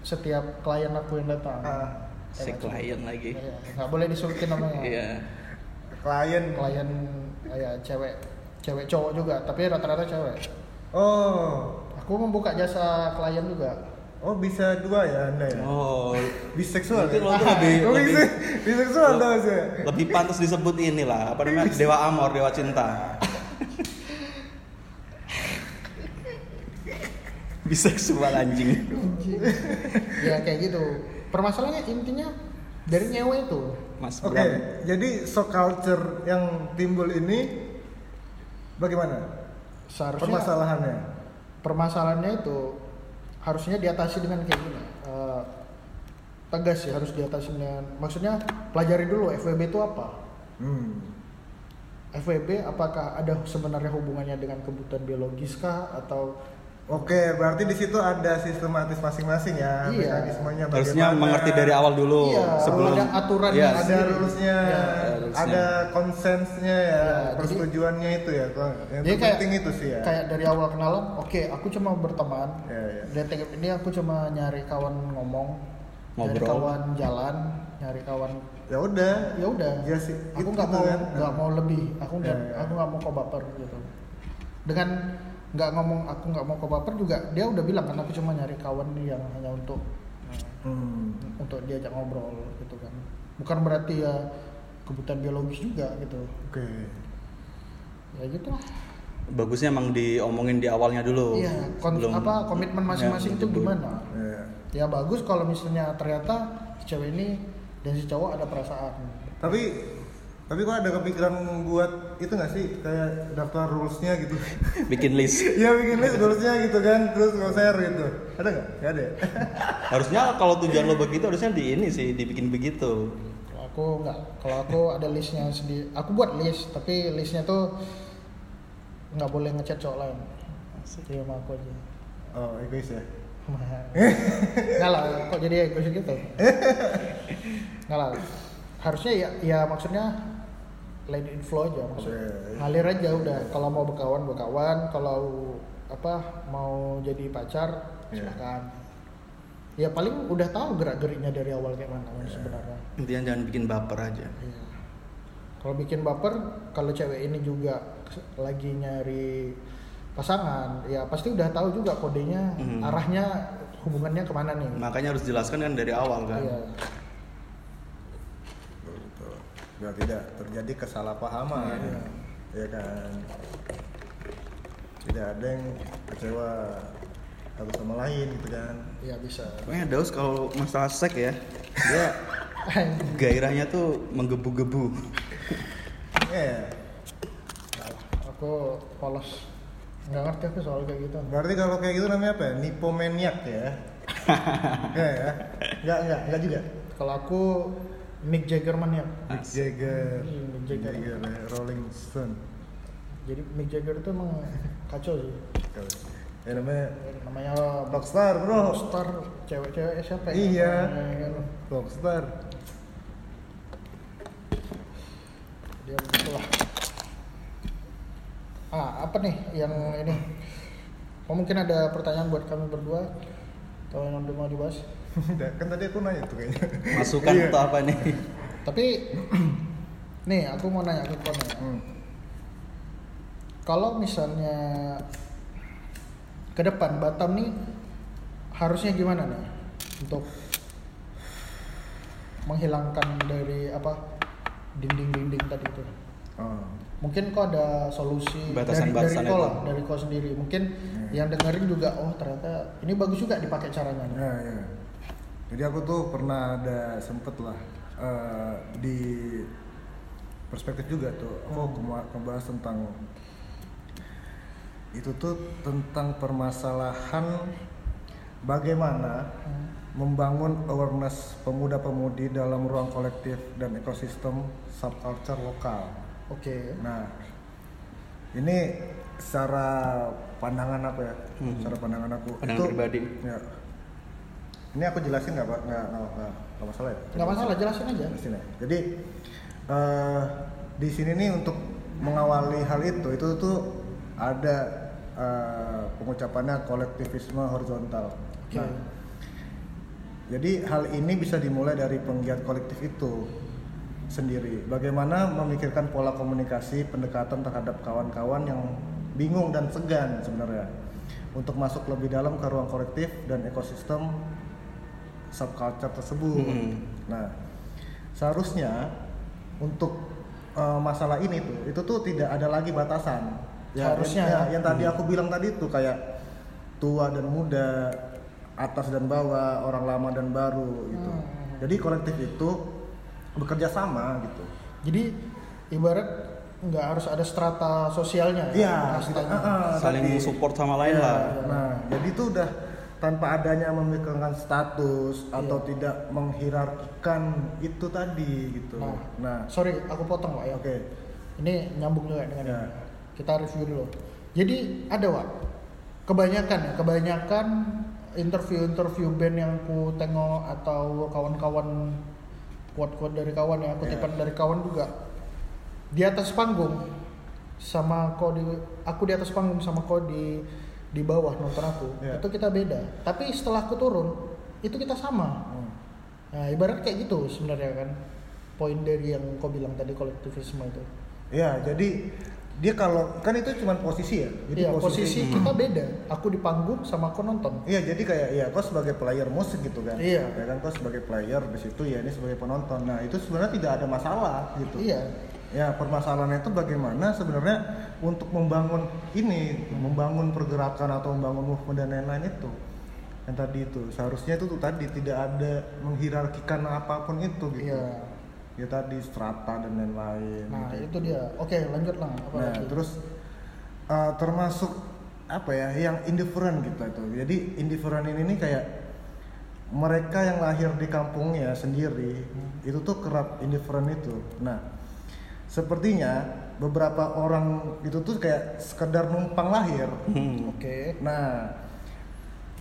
setiap klien aku yang datang Ah, Si eh, klien lagi. iya, nggak boleh disurutin namanya Iya. klien. klien kayak cewek cewek cowok juga tapi rata-rata cewek Oh. aku membuka jasa klien juga Oh, bisa dua ya Anda ya? Oh, Biseksual. Mungkin ya? lebih [laughs] Oh, lebih bisa- biseksual Daus ya. lebih pantas disebut inilah apa namanya dewa amor, dewa cinta. [laughs] Biseksual anjing. ya kayak gitu permasalahannya intinya dari nyewe itu Mas Oke, Bram. jadi shock culture yang timbul ini bagaimana? seharusnya Permasalahannya. permasalahannya itu harusnya diatasi dengan kayak gini Eh, tegas sih harus diatasi dengan maksudnya pelajari dulu FWB itu apa Hmm. FWB apakah ada sebenarnya hubungannya dengan kebutuhan biologis kah atau Oke, berarti di situ ada sistematis masing-masing ya, Iya. mekanismenya Harusnya mengerti dari awal dulu Iya, sebelum ada aturan Iya, yang ada rulesnya, Iya, ada rulesnya. ada konsensnya ya, Iya, jadi- persetujuannya itu ya. Yang Jadi kayak penting itu sih ya. kayak dari awal kenalan oke aku cuma berteman Iya, iya. detik ini aku cuma nyari kawan ngomong nyari Ngobrol. kawan jalan nyari kawan ya udah ya udah Iya sih, aku gitu nggak mau kan. nggak mau lebih aku nggak Iya, iya. aku nggak mau kau baper gitu dengan nggak ngomong aku nggak mau kau baper juga dia udah bilang kan aku cuma nyari kawan nih yang hanya untuk hmm. untuk diajak ngobrol gitu kan bukan berarti ya kebutuhan biologis juga gitu oke ya gitu lah Bagusnya emang diomongin di awalnya dulu. iya kon- Sebelum- apa komitmen masing-masing ya, itu gimana ya. ya bagus kalau misalnya ternyata si cewek ini dan si cowok ada perasaan tapi tapi kok ada kepikiran buat itu nggak sih? Kayak daftar rulesnya gitu. [laughs] Bikin list. Iya bikin list rulesnya gitu kan terus nggak share gitu. Ada nggak? Nggak ada ya? [laughs] Harusnya kalau tujuan lo begitu harusnya di ini sih dibikin begitu. Kalau aku nggak. Kalau aku ada listnya sendiri. Aku buat list tapi listnya tuh nggak boleh ngechat cowok lain. Jadi sama aku aja. Oh egois ya? [laughs] Nggak lah kok jadi egois gitu? Nggak lah. Harusnya ya ya maksudnya let it flow aja maksudnya Oke. ngalir aja udah kalau mau berkawan berkawan kalau apa mau jadi pacar Iya. silakan ya paling udah tahu gerak geriknya dari awal kayak mana Iya. sebenarnya Intinya jangan bikin baper aja. Iya. Kalau bikin baper, kalau cewek ini juga lagi nyari pasangan, ya pasti udah tahu juga kodenya, Mhm. arahnya hubungannya ke mana nih. Makanya harus jelaskan kan dari awal kan. Iya. Biar tidak terjadi kesalahpahaman Iya. ya kan tidak ada yang kecewa satu sama lain gitu kan Iya bisa. Pokoknya Daus kalau masalah seks ya, dia [laughs] gairahnya tuh menggebu-gebu. ya Aku polos. Nggak ngerti aku soal kayak gitu. berarti kalau kayak gitu namanya apa ya nipomaniak ya [laughs] ya ya nggak nggak nggak juga Kalau aku Mick Jagger maniak. Mick Jagger Iya, Mick Jagger. Jagger ya, Rolling Stone Jadi Mick Jagger itu emang kacau sih. ya namanya Namanya Rockstar bro Star cewek-cewek siapa ya? Iya. Namanya kan. Rockstar dia begitulah ah apa nih yang ini oh, mungkin ada pertanyaan buat kami berdua atau yang mau dibahas Kan tadi aku nanya tuh kayaknya Masukan Iya. atau apa nih? tapi [clears throat] nih aku mau nanya ke kamu Hmm. kalau misalnya ke depan Batam nih harusnya gimana nih untuk menghilangkan dari apa dinding-dinding tadi itu Oh. mungkin kok ada solusi dari dari Batasan-batasan kau lah dari kau sendiri mungkin Hmm. yang dengerin juga oh ternyata ini bagus juga dipakai caranya nih. Ya, ya. Jadi aku tuh pernah ada sempet lah eh, di perspektif juga tuh aku kema- ngebahas tentang itu tuh tentang permasalahan bagaimana Hmm. membangun awareness pemuda-pemudi dalam ruang kolektif dan ekosistem subculture lokal. oke Nah, ini secara pandangan apa ya? Hmm. Secara pandangan aku Pandangan pribadi. Ya. Ini aku jelasin nggak pak? Nggak, nggak, masalah ya? nggak masalah jelasin aja Jelasin ya. Jadi eh, di sini nih untuk mengawali hal itu, itu tuh ada eh, pengucapannya kolektivisme horizontal. Oke. Nah, jadi hal ini bisa dimulai dari penggiat kolektif itu sendiri. Bagaimana memikirkan pola komunikasi pendekatan terhadap kawan-kawan yang bingung dan segan sebenarnya untuk masuk lebih dalam ke ruang kolektif dan ekosistem subculture tersebut. Mm-mm. Nah, seharusnya untuk eh, masalah ini tuh itu tuh tidak ada lagi batasan. Seharusnya yang, ya. yang tadi aku bilang tadi tuh kayak tua dan muda, atas dan bawah, orang lama dan baru gitu. Hmm. Jadi kolektif itu bekerja sama gitu. jadi ibarat nggak harus ada strata sosialnya ya ah, Saling tadi. support sama lain Iya, lah. Nah, jadi itu udah tanpa adanya memikirkan status atau Iya. tidak menghierarkikan itu tadi gitu. Nah. Nah, sorry aku potong pak ya oke. ini nyambung juga dengan ini. kita review dulu jadi ada Wak kebanyakan ya kebanyakan interview-interview band yang ku tengok atau kawan-kawan quote-quote dari kawan ya kutipan dari kawan juga di atas panggung sama kau di aku di atas panggung sama kau di di bawah nonton aku Ya. itu kita beda tapi setelah aku turun itu kita sama Hmm. Nah, ibarat kayak gitu sebenarnya kan. Poin dari yang kau bilang tadi kolektivisme itu. ya jadi dia kalau kan itu cuma posisi ya jadi Iya, posisi kita beda. Aku di panggung sama aku nonton. Iya jadi kayak ya kau sebagai player musik gitu kan. Iya. Ya kan kau sebagai player di situ ya ini sebagai penonton. Nah itu sebenarnya tidak ada masalah gitu. Iya. Ya permasalahannya itu bagaimana sebenarnya untuk membangun ini, membangun pergerakan atau membangun movement dan lain-lain itu. Yang tadi itu seharusnya itu tuh tadi tidak ada menghierarkikan apa pun itu gitu. Iya. Ya tadi strata dan lain-lain. Nah, gitu. itu dia. Oke, lanjut lah. Apa Nah, lagi? terus uh, termasuk apa ya yang indifferent gitu itu. Jadi indifferent ini nih kayak mereka yang lahir di kampungnya sendiri itu tuh kerap indifferent itu. Nah, sepertinya beberapa orang itu tuh kayak sekedar numpang lahir. Hmm. Oke. Nah,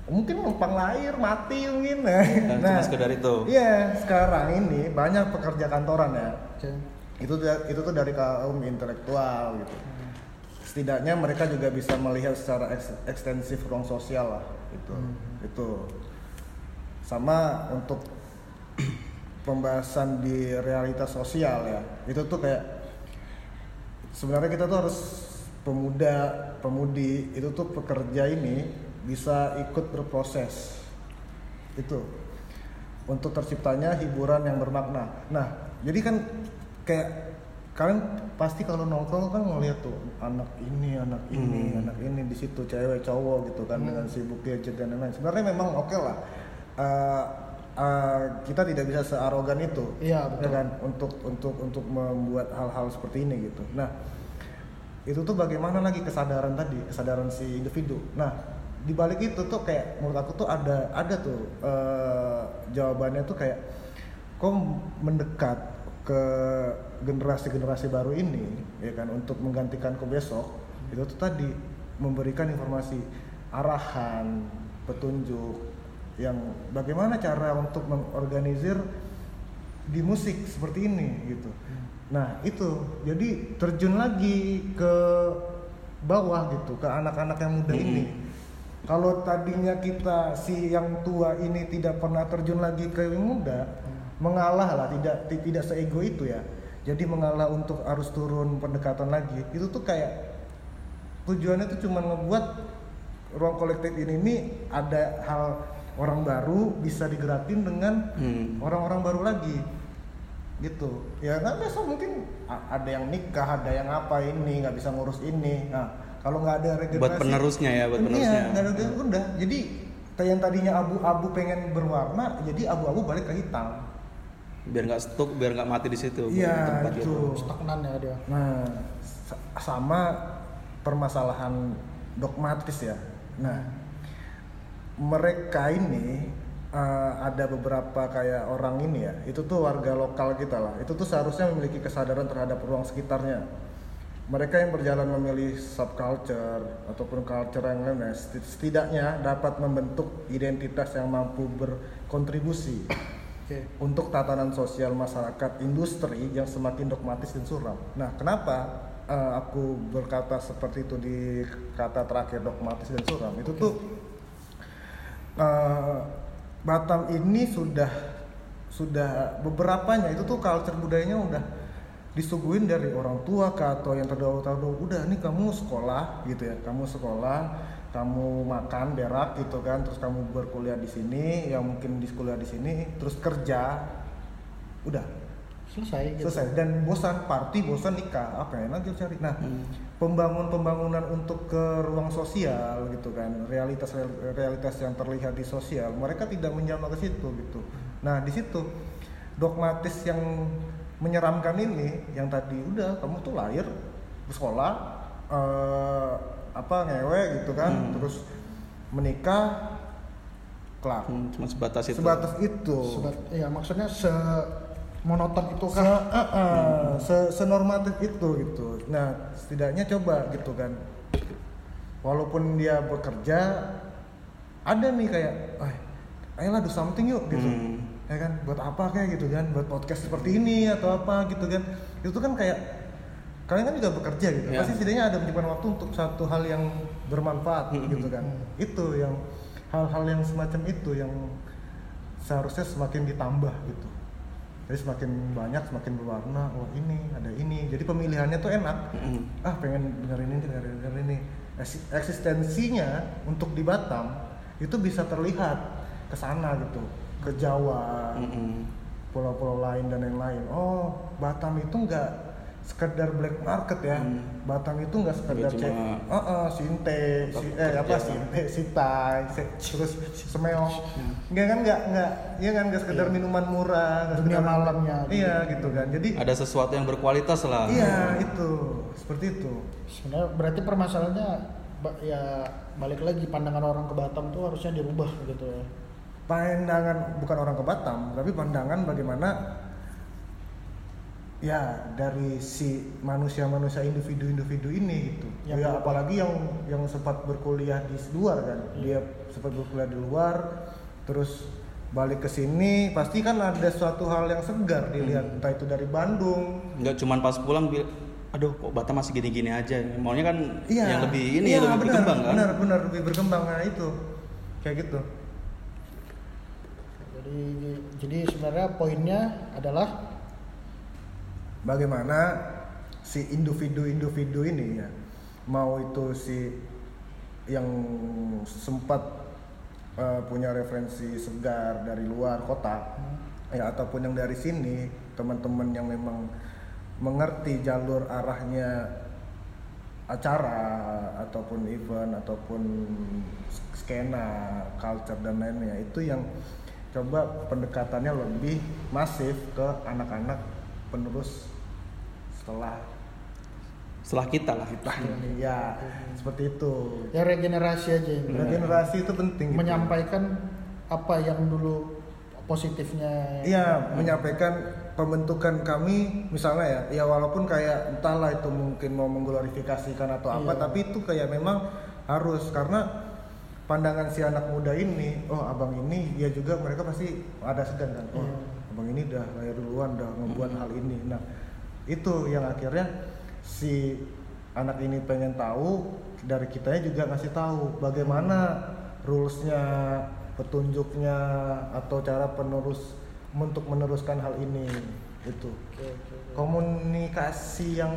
mungkin numpang lahir mati mungkin. Dan cuma sekedar itu. Iya, sekarang ini banyak pekerja kantoran ya Oke. itu itu tuh dari kaum intelektual gitu setidaknya mereka juga bisa melihat secara eks- ekstensif ruang sosial lah itu itu sama untuk [clears throat] pembahasan di realitas sosial ya itu tuh kayak sebenarnya kita tuh harus pemuda pemudi itu tuh pekerja ini bisa ikut berproses itu untuk terciptanya hiburan yang bermakna. Nah, jadi kan kayak kalian pasti kalau nongkrong kan ngeliat tuh anak ini, anak ini, Hmm. anak ini di situ cewek cowok gitu kan dengan sibuk gadget dan lain-lain. Sebenarnya memang oke lah. Eh, eh, kita tidak bisa searogan itu, Iya, betul. ya kan, untuk untuk untuk membuat hal-hal seperti ini gitu. Nah, itu tuh bagaimana lagi kesadaran tadi, kesadaran si individu. Nah, di balik itu tuh kayak menurut aku tuh ada ada tuh eh, jawabannya tuh kayak kok mendekat ke generasi-generasi baru ini ya kan untuk menggantikan ke besok itu tuh tadi memberikan informasi arahan petunjuk yang bagaimana cara untuk mengorganisir di musik seperti ini gitu. Nah itu jadi terjun lagi ke bawah gitu ke anak-anak yang muda ini. Kalau tadinya kita si yang tua ini tidak pernah terjun lagi ke yang muda, mengalah lah tidak ti- tidak seego itu ya. Jadi mengalah untuk harus turun pendekatan lagi. Itu tuh kayak tujuannya tuh cuma ngebuat ruang kolektif ini nih ada hal orang baru bisa digerakin dengan Hmm. orang-orang baru lagi gitu ya nah besok mungkin ada yang nikah ada yang apa ini nggak bisa ngurus ini nah kalau nggak ada regenerasi Buat penerusnya ya, buat Iya, penerusnya. nggak ada regenerasi, udah jadi yang tadinya abu-abu pengen berwarna jadi abu-abu balik ke hitam Biar nggak stuck, biar nggak mati di situ. Iya, itu. Stagnan ya dia. Nah, sa- sama permasalahan dogmatis ya. Nah, mereka ini eh, ada beberapa kayak orang ini ya, itu tuh warga lokal kita lah. Itu tuh seharusnya memiliki kesadaran terhadap ruang sekitarnya. Mereka yang berjalan memilih subculture ataupun culture yang lainnya, seti- setidaknya dapat membentuk identitas yang mampu berkontribusi Oke. untuk tatanan sosial masyarakat industri yang semakin dogmatis dan suram. Nah, kenapa eh, aku berkata seperti itu di kata terakhir dogmatis dan suram? Itu tuh eh, Batam ini sudah sudah beberapanya. Itu tuh culture budayanya udah disuguhin dari orang tua ke atau yang terdahulu-terdahulu udah nih kamu sekolah gitu ya. Kamu sekolah kamu makan berak gitu kan. Terus kamu berkuliah di sini yang mungkin di sekolah di sini terus kerja. Udah Selesai gitu. selesai. Dan bosan party bosan nikah. Apa yang lagi cari? Nah Hmm. pembangun pembangunan untuk ke ruang sosial gitu kan. Realitas realitas yang terlihat di sosial. Mereka tidak menjamah ke situ gitu. Nah di situ dogmatis yang menyeramkan ini yang tadi udah kamu tuh lahir sekolah eh, apa ngewe gitu kan. Hmm. terus menikah kelar. Hmm, cuma sebatas itu. sebatas itu. Sebat, ya maksudnya se monoton itu se, kan. uh, uh, se senormatif itu gitu. Nah, setidaknya coba gitu kan. Walaupun dia bekerja, ada nih kayak, ah, ayolah do something yuk gitu. Hmm. Ya kan, buat apa kayak gitu kan, buat podcast seperti ini atau apa gitu kan. Itu kan kayak kalian kan juga bekerja gitu. Ya. Pasti setidaknya ada menyimpan waktu untuk satu hal yang bermanfaat Hmm. gitu kan. Itu yang hal-hal yang semacam itu yang seharusnya semakin ditambah gitu jadi semakin banyak semakin berwarna oh ini ada ini. Jadi pemilihannya tuh enak. Mm-mm. ah pengen dengerin ini dengerin, dengerin ini. Eks- eksistensinya untuk di Batam itu bisa terlihat ke sana gitu ke Jawa pulau-pulau lain dan lain-lain. Oh Batam itu nggak sekedar black market ya Hmm. Batam itu nggak sekedar cek oh, oh, sinte si, eh apa kerja. sinte sitai se- terus semeong nggak kan nggak nggak iya kan nggak sekedar Iya. minuman murah nggak Dunia sekedar- malamnya. iya gitu kan jadi ada sesuatu yang berkualitas lah iya itu seperti itu sebenarnya berarti permasalahannya ya balik lagi pandangan orang ke Batam tuh harusnya dirubah gitu ya pandangan bukan orang ke Batam tapi pandangan bagaimana ya dari si manusia-manusia individu-individu ini gitu. Yang ya berapa? apalagi yang yang sempat berkuliah di luar kan. Dia sempat berkuliah di luar terus balik ke sini pasti kan ada suatu hal yang segar dilihat. Entah itu dari Bandung. Nggak cuman pas pulang bil aduh kok Batam masih gini-gini aja? Maunya kan iya. yang lebih ini iya, lebih benar, berkembang kan? benar benar lebih berkembang. Nah itu. Kayak gitu. Jadi jadi sebenarnya poinnya adalah bagaimana si individu-individu ini ya mau itu si yang sempat uh, punya referensi segar dari luar kota ya ataupun yang dari sini teman-teman yang memang mengerti jalur arahnya acara ataupun event ataupun skena culture dan lainnya itu yang coba pendekatannya lebih masif ke anak-anak penerus setelah setelah kita lah kita ini ya seperti itu ya regenerasi aja ini regenerasi itu penting gitu. menyampaikan apa yang dulu positifnya Iya, menyampaikan pembentukan kami misalnya ya, ya walaupun kayak entahlah itu mungkin mau mengglorifikasikan atau apa, Iya. tapi itu kayak memang harus karena pandangan si anak muda ini, oh abang ini, ya juga mereka pasti ada segan kan, oh Iya. abang ini udah lahir duluan, udah ngebuat hal ini. Nah itu yang akhirnya si anak ini pengen tahu dari kitanya juga ngasih tahu bagaimana rulesnya, petunjuknya atau cara penerus untuk meneruskan hal ini itu Oke, oke, oke. komunikasi yang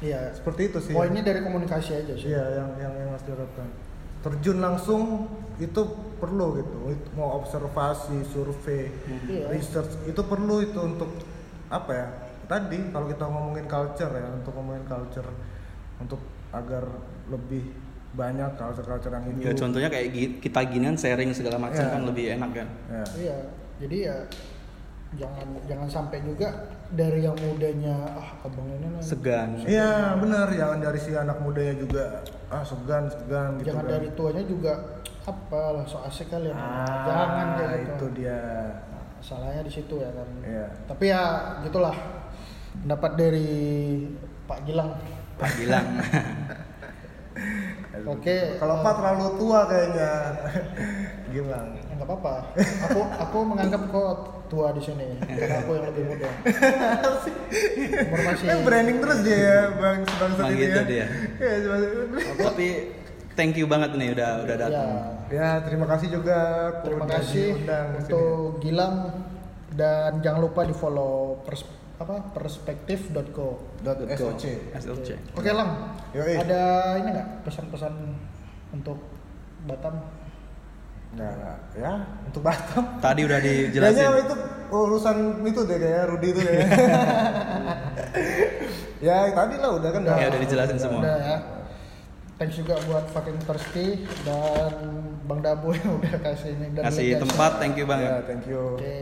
iya seperti itu sih. Poinnya dari komunikasi aja sih. Iya yang yang yang harus diharapkan terjun langsung itu perlu gitu. Itu mau observasi survei Iya. research itu perlu itu untuk apa ya tadi kalau kita ngomongin culture ya untuk ngomongin culture untuk agar lebih banyak culture-culture yang hidup. ya contohnya kayak kita ginian sharing segala macam Iya. kan lebih enak kan? Ya. iya jadi ya jangan jangan sampai juga dari yang mudanya ah abang ini segan. Iya benar. Jangan dari si anak mudanya juga ah segan segan gitu jangan kan. dari tuanya juga apa lah so asik kalian ah, jangan kayak gitu. itu dia. Nah, salahnya di situ ya kan Iya. tapi ya gitulah pendapat dari Pak Gilang Pak bilang [laughs] Oke, kalau eh, Pak terlalu tua kayaknya Gilang Ya, nggak apa-apa. Aku aku menganggap kau tua di sini karena aku yang lebih muda. Umur masih. Eh, branding terus dia ya bang bang ini gitu ya. dia. Iya, cuma- tapi thank you banget nih udah udah Ya, datang Ya terima kasih juga terima udah kasih untuk Gilang dan jangan lupa di follow pers apa perspektif.co. SOC. SLC Oke Lang, Yoi. ada ini nggak pesan-pesan untuk Batam? Nah, ya untuk Batam. tadi udah Kayaknya dijelasin itu urusan itu deh kayak Rudi itu deh. [laughs] ya tadi lah udah kan Ya, udah dijelasin semua. Udah ya. Thanks juga buat fucking thirsty dan Bang Dabu [laughs] yang udah kasih ini dan kasih tempat thank you Ya, banget thank you. Oke.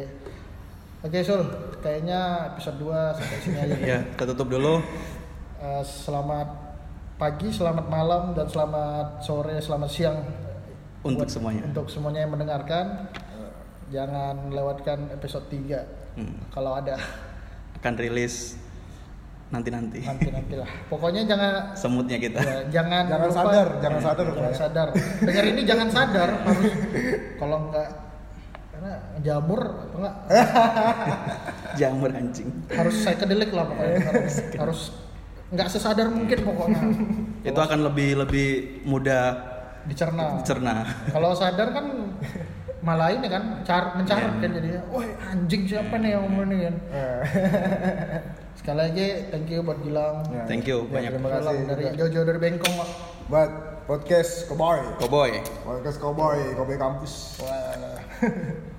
Oke Sul, kayaknya episode 2 sampai sini aja. ya kita tutup dulu Eh, selamat pagi, selamat malam, dan selamat sore, selamat siang untuk buat- semuanya Untuk semuanya yang mendengarkan, jangan lewatkan episode 3 Hmm. kalau ada akan rilis nanti nanti nanti nanti lah. Pokoknya jangan semutnya kita. Ya, jangan Jangan lupa- sadar, jangan sadar, Pak, jangan ya. sadar. Dengar ini jangan sadar [laughs] harus kalau enggak karena jamur atau enggak [laughs] jamur anjing. Harus psychedelic lah pokoknya. [laughs] Harus, harus nggak sesadar mungkin pokoknya. Itu akan lebih lebih mudah dicerna. Dicerna. Kalau sadar kan malah ini kan car mencarut Iya. kan jadinya wah anjing siapa nih yang ngomong ini kan? Eh, sekali lagi thank you buat Gilang ya. Thank you, Ya, banyak. terima kasih dari juga. Jojo dari Bengkong Pak. buat podcast Cowboy Cowboy. podcast Cowboy Cowboy kampus wah